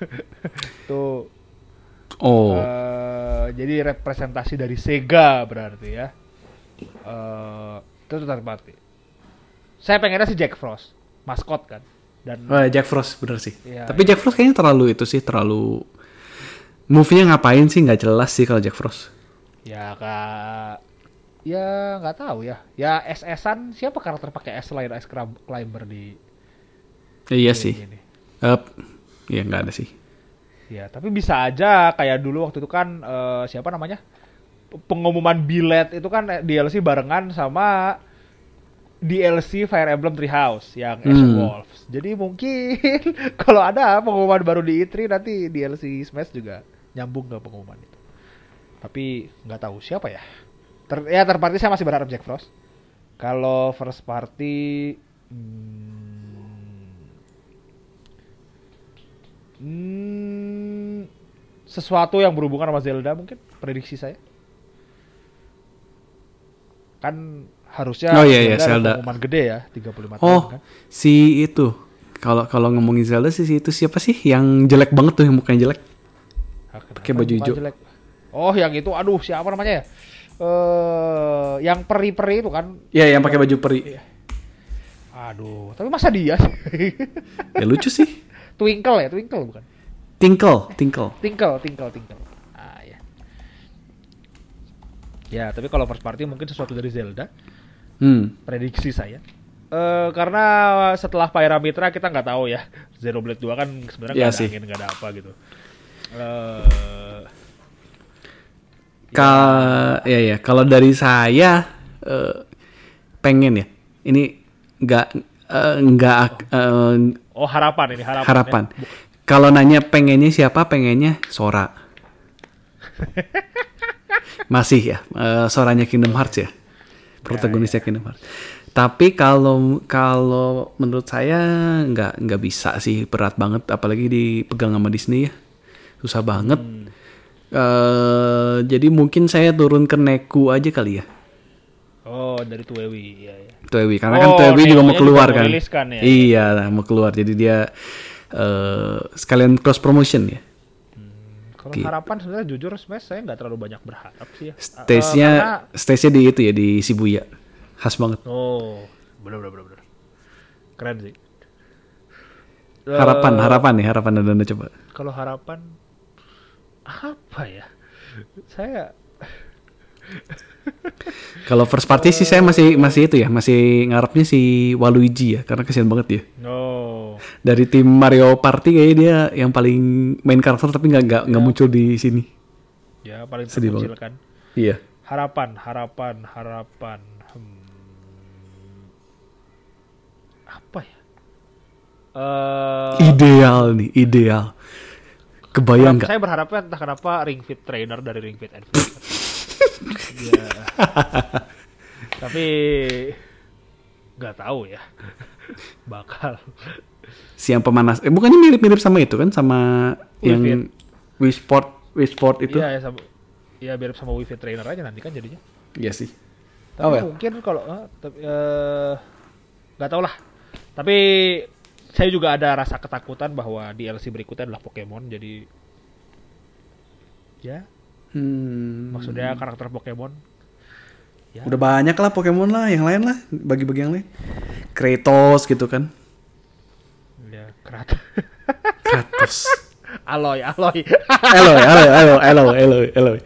[laughs] Tuh Oh, eh, jadi representasi dari Sega berarti ya. Eh itu tuh third party. Saya pengennya si Jack Frost, maskot kan. Dan Oh, Jack Frost bener sih. Iya, Tapi Jack Frost kayaknya terlalu itu sih terlalu Move-nya ngapain sih nggak jelas sih kalau Jack Frost. Ya kak, ya nggak tahu ya. Ya SS-an siapa karakter pakai S Ice Crab- Climber di iya game sih. ini? Eh, iya nggak ada sih. Ya tapi bisa aja kayak dulu waktu itu kan eh, siapa namanya pengumuman bilet itu kan eh, DLC barengan sama DLC Fire Emblem Three House yang Ash Hmm. Wolves. Jadi mungkin [laughs] kalau ada pengumuman baru di E3 nanti DLC Smash juga nyambung ke pengumuman itu. Tapi nggak tahu siapa ya. Ter ya third party saya masih berharap Jack Frost. Kalau first party hmm, hmm, sesuatu yang berhubungan sama Zelda mungkin prediksi saya. Kan harusnya Oh, iya, iya, Zelda. pengumuman gede ya 35 tahun Oh, kan. si itu. Kalau kalau ngomongin Zelda sih si itu siapa sih yang jelek banget tuh yang mukanya jelek? Pakai baju hijau. jelek? Oh, yang itu aduh siapa namanya ya? Eh, yang peri-peri itu kan. Iya, yang pakai baju peri. Aduh, tapi masa dia sih? [laughs] Ya lucu sih. Twinkle ya, Twinkle bukan? Tinkle, Tinkle. Tinkle, Tinkle, Tinkle. Ah ya. Ya, tapi kalau first party mungkin sesuatu dari Zelda, Hmm. prediksi saya. Eh karena setelah Pyramitra kita nggak tahu ya. Xenoblade 2 kan sebenarnya Iya nggak ada sih. angin, nggak ada apa gitu. Eh Ka ya ya kalau dari saya eh, pengen ya ini nggak eh, nggak eh, oh harapan ini harapan. harapan. ya. Kalau nanya pengennya siapa pengennya Sora. [laughs] Masih ya eh, Soranya Kingdom Hearts ya protagonisnya Kingdom Hearts. Tapi kalau kalau menurut saya nggak nggak bisa sih berat banget apalagi dipegang sama Disney ya susah banget. Eh, jadi mungkin saya turun ke Neku aja kali ya. Oh, dari Tuewi, iya ya. Tuewi karena kan Oh, Tuewi juga mau keluar juga kan. kan ya? Iya, mau keluar. Jadi dia eh sekalian cross promotion ya. Kalau Gitu. harapan sebenarnya jujur sebenarnya saya nggak terlalu banyak berharap sih ya. Eh, Stage-nya karena- stage-nya di itu ya di Shibuya. Khas banget. Oh, bener bener bener. Keren sih. Harapan, Eh, harapan nih, harapan Anda coba. Kalau harapan apa ya? Saya [laughs] Kalau first party sih saya masih masih itu ya, masih ngarepnya si Waluigi ya, karena kesian banget dia. no. Dari tim Mario Party kayaknya dia yang paling main karakter tapi nggak nggak nggak muncul di sini. Ya paling Sedih banget. kan. Iya. Harapan, harapan, harapan. Hmm. Apa ya? Eh Ideal nih, ideal. Kebayang nggak? Saya berharapnya entah kenapa Ring Fit Trainer dari Ring Fit Adventure. [laughs] ya. Tapi nggak tahu ya. Bakal. Si yang pemanas. Eh bukannya mirip-mirip sama itu kan sama Wii yang Fit. Wii Sport, Wii Sport itu? Iya ya sama ya mirip sama Wii Fit Trainer aja nanti kan jadinya. Iya sih. Tapi Oh, well. mungkin kalau eh, tapi, eh, nggak tahu lah. Tapi saya juga ada rasa ketakutan bahwa DLC berikutnya adalah Pokemon. Jadi ya Hmm. maksudnya karakter Pokemon. Ya. Udah banyak lah Pokemon lah, yang lain lah, bagi-bagi yang lain. Kratos gitu kan. Ya karakter. [laughs] Kratos. Aloy, Aloy. [laughs] Eloy, Eloy, Eloy, Eloy, Eloy, Eloy.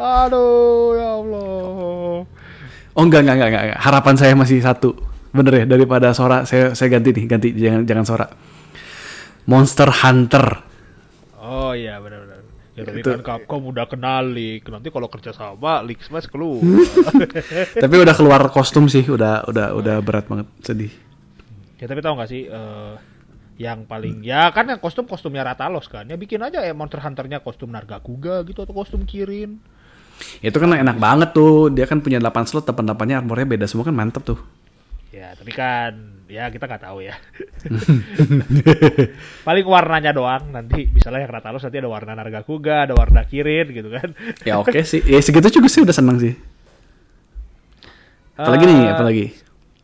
Aduh, ya Allah. Oh enggak, enggak, enggak, enggak. Harapan saya masih satu. Bener ya, daripada Sora, saya saya ganti nih, ganti jangan jangan Sora. Monster Hunter. Oh iya benar-benar. Ya tapi kan Capcom udah kenal League. Nanti kalau kerja sama League Smash keluar. [laughs] Tapi udah keluar kostum sih, udah udah udah berat banget, sedih. ya tapi tahu nggak sih eh, yang paling ya kan yang kostum kostumnya Ratalos kan. Ya bikin aja ya Monster Hunter-nya kostum Nargacuga gitu atau kostum Kirin. Itu kan enak banget tuh. Dia kan punya 8 slot, 8-8-nya armornya beda semua kan mantep tuh. Ya tapi kan ya kita nggak tahu ya. [laughs] [laughs] paling warnanya doang nanti misalnya yang Ratalos nanti ada warna Nargacuga, ada warna Kirin gitu kan. [laughs] Ya oke sih. Ya segitu juga sih udah seneng sih. Apalagi nih, Eh, apalagi.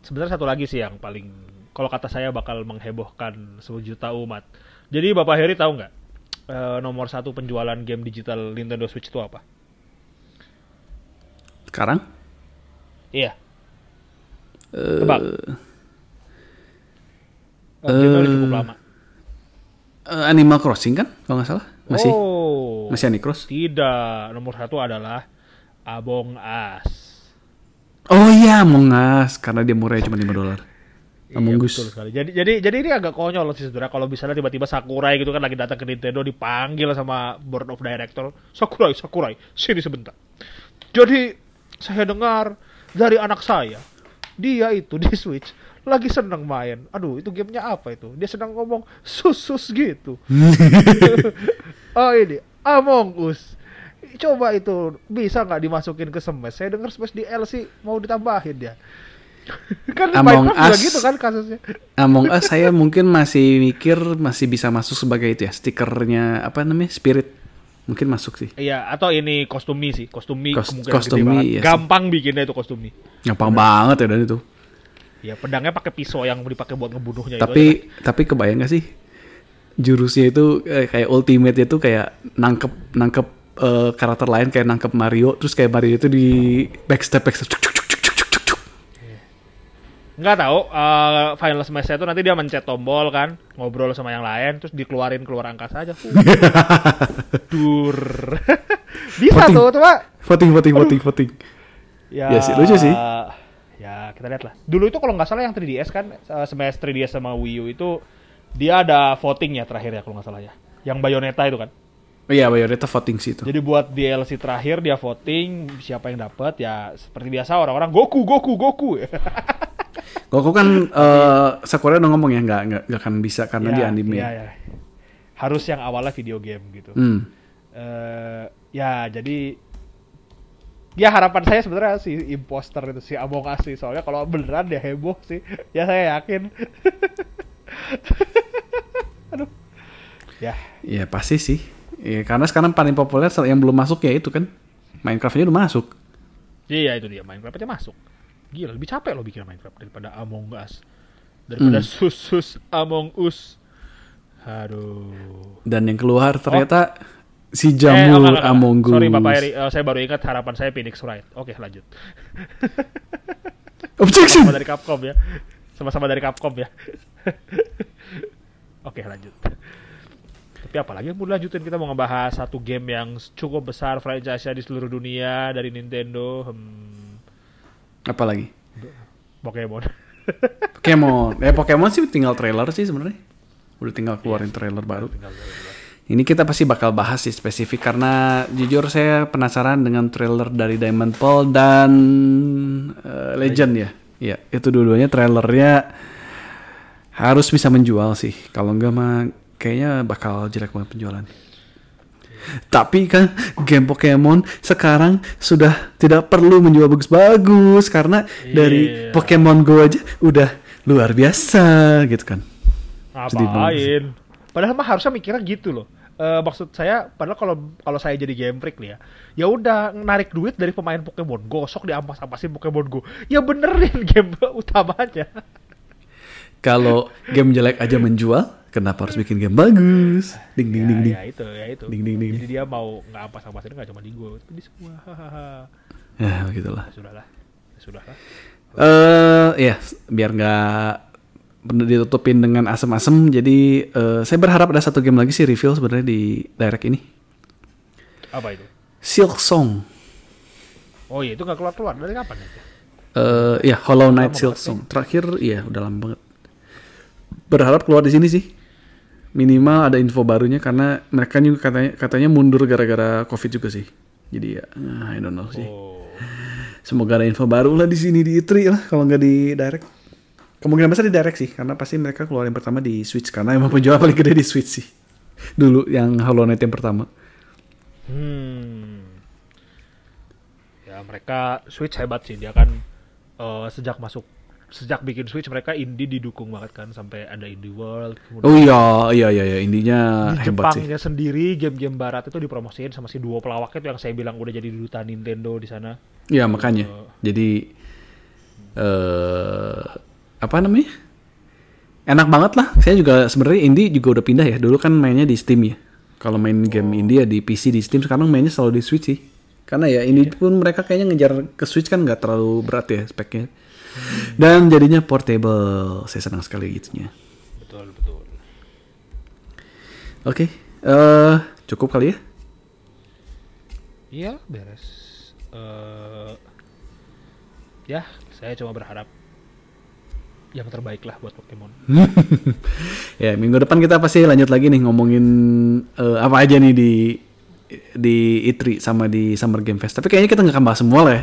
Sebenarnya satu lagi sih yang paling kalau kata saya bakal menghebohkan sejuta umat. Jadi Bapak Heri tahu nggak eh, nomor satu penjualan game digital Nintendo Switch itu apa? Sekarang? Iya. Eh, Tebak. Eh, gamenya udah cukup lama. eh, Animal Crossing kan? Kalau nggak salah. Masih. Oh. Masih Anicross. Tidak. Nomor satu adalah Among Us. Oh iya, Among Us. Karena dia murahnya cuma 5 dolar. Among Iya, Us. betul sekali. Jadi jadi jadi ini agak konyol sih sebenarnya kalau misalnya tiba-tiba Sakurai gitu kan lagi datang ke Nintendo dipanggil sama board of director, Sakurai, Sakurai, sini sebentar. Jadi saya dengar dari anak saya, dia itu di Switch lagi seneng main. Aduh, itu gamenya apa itu? Dia sedang ngomong susus gitu. [laughs] oh ini Among Us. Coba itu bisa nggak dimasukin ke Smash? Saya dengar Smash DLC mau ditambahin dia. [laughs] kan Among Minecraft juga Us. gitu kan kasusnya. Among Us saya mungkin masih mikir masih bisa masuk sebagai itu ya stikernya apa namanya Spirit mungkin masuk sih Iya, atau ini kostum Mi sih, kostum Mi Kos- kemungkinan kostum gede Mi, banget. iya sih. Gampang bikinnya itu kostum Mi. gampang banget ya dan itu Ya, pedangnya pakai pisau yang dipakai buat ngebunuhnya itu tapi aja. tapi kebayang gak sih jurusnya itu eh, kayak ultimate itu kayak nangkep nangkep eh, karakter lain kayak nangkep Mario terus kayak Mario itu di backstep backstep cuk, cuk. Nggak tahu, eh, Final Smash itu nanti dia mencet tombol kan, ngobrol sama yang lain, terus dikeluarin keluar angkasa aja. Uh, [laughs] Dur. [laughs] Bisa Voting. tuh, cuma Voting, voting, voting, voting. ya Ya sih, lucu sih. Ya, kita lihat lah. Dulu itu kalau nggak salah yang 3DS kan eh, Smash 3DS sama Wii U itu dia ada votingnya terakhir ya kalau nggak salah ya. Yang Bayonetta itu kan. Oh iya, Bayonetta voting sih itu. Jadi buat DLC terakhir dia voting siapa yang dapat ya seperti biasa orang-orang Goku Goku Goku. [laughs] Goku kan [laughs] eh Sakura udah ngomong ya nggak nggak nggak akan bisa karena Ya, dia anime. iya, iya. Harus yang awalnya video game gitu. Hmm. Eh, ya jadi ya harapan saya sebenarnya si imposter itu si Among Us sih soalnya kalau beneran dia heboh sih [laughs] ya saya yakin [laughs] aduh ya Ya pasti sih. Ya, karena sekarang paling populer yang belum masuk ya itu kan. Minecraft-nya udah masuk. iya itu dia Minecraft aja masuk gila lebih capek loh bikin Minecraft daripada Among Us daripada Hmm. susus Among Us aduh Dan yang keluar ternyata Eh, si Jamur enggak. Among Us. Sorry Bapak Eri, eh, saya baru ingat harapan saya Phoenix Wright. Oke lanjut. [laughs] Objection. Sama-sama dari Capcom ya. Sama-sama dari Capcom ya. [laughs] Oke lanjut. Tapi apalagi yang mau lanjutin kita mau ngebahas satu game yang cukup besar franchise-nya di seluruh dunia dari Nintendo. Hmm, Apalagi? Pokemon. Pokemon. Ya Pokemon sih tinggal trailer sih sebenarnya. Udah tinggal keluarin trailer baru. Tinggal dulu. Ini kita pasti bakal bahas sih spesifik karena jujur saya penasaran dengan trailer dari Diamond Pearl dan eh, Legend ya. Iya, itu dua-duanya trailernya harus bisa menjual sih. Kalau enggak mah kayaknya bakal jelek banget penjualan. Tapi kan game Pokemon sekarang sudah tidak perlu menjual bagus-bagus karena dari Iya. Pokemon Go aja udah luar biasa gitu kan. Ngapain? Padahal mah harusnya mikirnya gitu loh. Eh, maksud saya, padahal kalau kalau saya jadi game freak nih ya, ya udah narik duit dari pemain Pokemon Go, sok diampas-ampasin Pokemon Go. Ya benerin [laughs] game utamanya. Kalau game jelek aja menjual, kenapa harus bikin game bagus? Ding ding ya, ding ding. ya itu, ya itu. Ding, ding, ding. Jadi dia mau nggak ampas-ampasin nggak cuma di Go, tapi di semua. Ya begitulah. Ya sudahlah, ya sudahlah. Eh ya biar nggak ditutupin dengan asem-asem, jadi eh, saya berharap ada satu game lagi sih reveal sebenarnya di direct ini. Apa itu? Silk Song. Oh iya, itu nggak keluar-keluar dari kapan itu? Eh ya Hollow Knight Silk Song. Terakhir iya udah lama banget. Berharap keluar di sini sih. Minimal ada info barunya karena mereka juga katanya katanya mundur gara-gara Covid juga sih. Jadi ya ah, I don't know sih. Oh, Semoga ada info baru lah di sini di E3 lah kalau nggak di direct. Kemungkinan besar di direct sih karena pasti mereka keluarin pertama di Switch karena emang penjual paling gede di Switch sih. Dulu yang Hollow Knight yang pertama. Hmm. Ya mereka Switch hebat sih dia kan eh, sejak masuk sejak bikin Switch mereka indie didukung banget kan sampai ada Indie World Oh iya iya iya, iya. indinya di hebat sih. Jepangnya sendiri game-game barat itu dipromosiin sama si duo pelawak itu yang saya bilang udah jadi duta Nintendo di sana. Iya makanya. Jadi eh apa namanya? Enak banget lah. Saya juga sebenarnya indie juga udah pindah ya. Dulu kan mainnya di Steam ya. Kalau main game indie ya di PC di Steam sekarang mainnya selalu di Switch sih. Karena ya ini pun mereka kayaknya ngejar ke Switch kan nggak terlalu berat ya speknya. Dan jadinya portable. Saya senang sekali gitunya. Betul betul. Oke, eh cukup kali ya. Iya beres. Eh ya saya cuma berharap yang terbaik lah buat Pokemon. [laughs] ya minggu depan kita pasti lanjut lagi nih ngomongin eh, apa aja nih di di E3 sama di Summer Game Fest. Tapi kayaknya kita nggak akan bahas semua lah ya.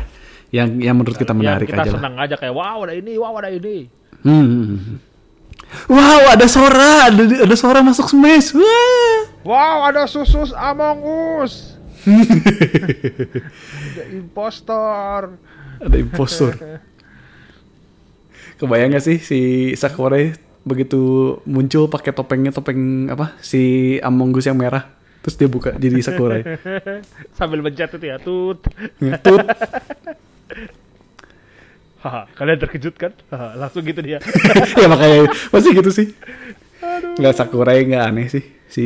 Yang yang menurut kita menarik ya, kita aja lah. senang aja kayak wow ada ini, wow ada ini. Hmm. Wow, ada Sora, ada ada Sora masuk Smash. Wah. Wow ada susus Among Us. [laughs] ada impostor. Ada impostor. [laughs] Kebayang gak sih si Sakurai begitu muncul pakai topengnya topeng apa si Among Us yang merah terus dia buka jadi Sakurai. [laughs] Sambil mencet itu ya tut. Tut. [laughs] Haha, kalian terkejut kan? Haha, langsung gitu dia. [laughs] ya makanya pasti gitu sih. Nggak Sakurai nggak aneh sih. Si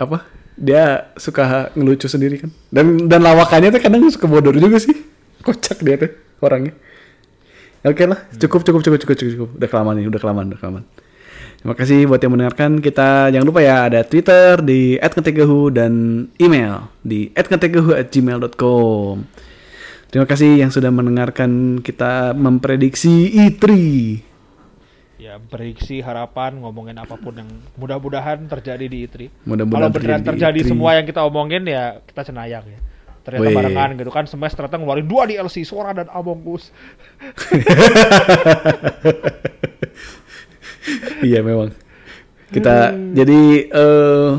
apa? Dia suka ngelucu sendiri kan. Dan dan lawakannya tuh kadang suka bodoh juga sih. Kocak dia tuh orangnya. Oke lah, cukup cukup cukup cukup cukup. cukup. Udah kelamaan nih, udah kelamaan, udah kelamaan. Terima kasih buat yang mendengarkan. Kita jangan lupa ya ada Twitter di @ketegahu dan email di @ketegahu@gmail.com. Terima kasih yang sudah mendengarkan kita memprediksi E E3. Ya, prediksi, harapan, ngomongin apa pun yang mudah-mudahan terjadi di E3. Mudah-mudahan Kalau beneran terjadi di terjadi E3. semua yang kita omongin ya kita cenayang ya. Ternyata Wih. barengan gitu kan Smash ternyata ngeluarin dua DLC Sora dan Among Us. [laughs] iya memang. Kita jadi eh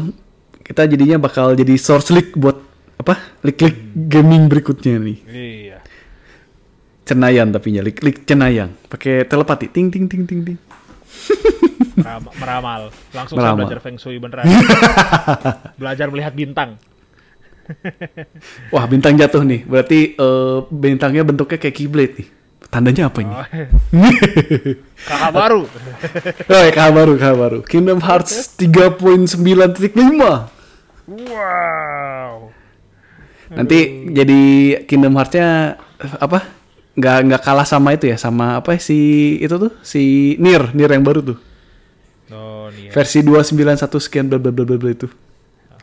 kita jadinya bakal jadi source leak buat apa? Leak-leak gaming berikutnya nih. Iya. Cenayan tapi ya, leak, leak cenayang. Pakai telepati. Ting ting ting ting ting. [laughs] Meram- meramal. Langsung saya Meramal. belajar Feng Shui beneran. [laughs] belajar melihat bintang. [laughs] Wah, bintang jatuh nih. Berarti eh, bintangnya bentuknya kayak keyblade nih. Tandanya apa ini? Oh, kakak baru. Oh, ya, baru, kabar baru. Kingdom Hearts 3.9.5. wow. Nanti jadi Kingdom Hearts-nya apa? Nggak nggak kalah sama itu ya, sama apa si itu tuh, si Nier, Nier yang baru tuh. Oh, ya. Versi 291 sekian bla bla bla bla itu.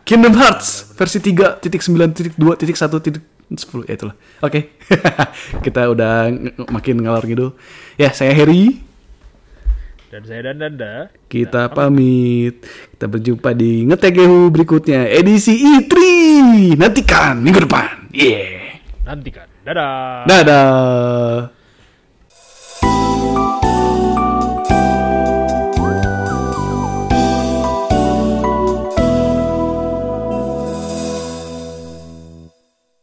Kingdom Hearts versi 3.9.2.1.10 ya itulah. Oke. [laughs] Kita udah makin ngalor gitu. Ya, saya Harry. Dan saya dan Danda. Kita pamit. Kita berjumpa di Ngetegehu berikutnya edisi E3. Nantikan minggu depan. Yeah. Nantikan. Dadah. Dadah.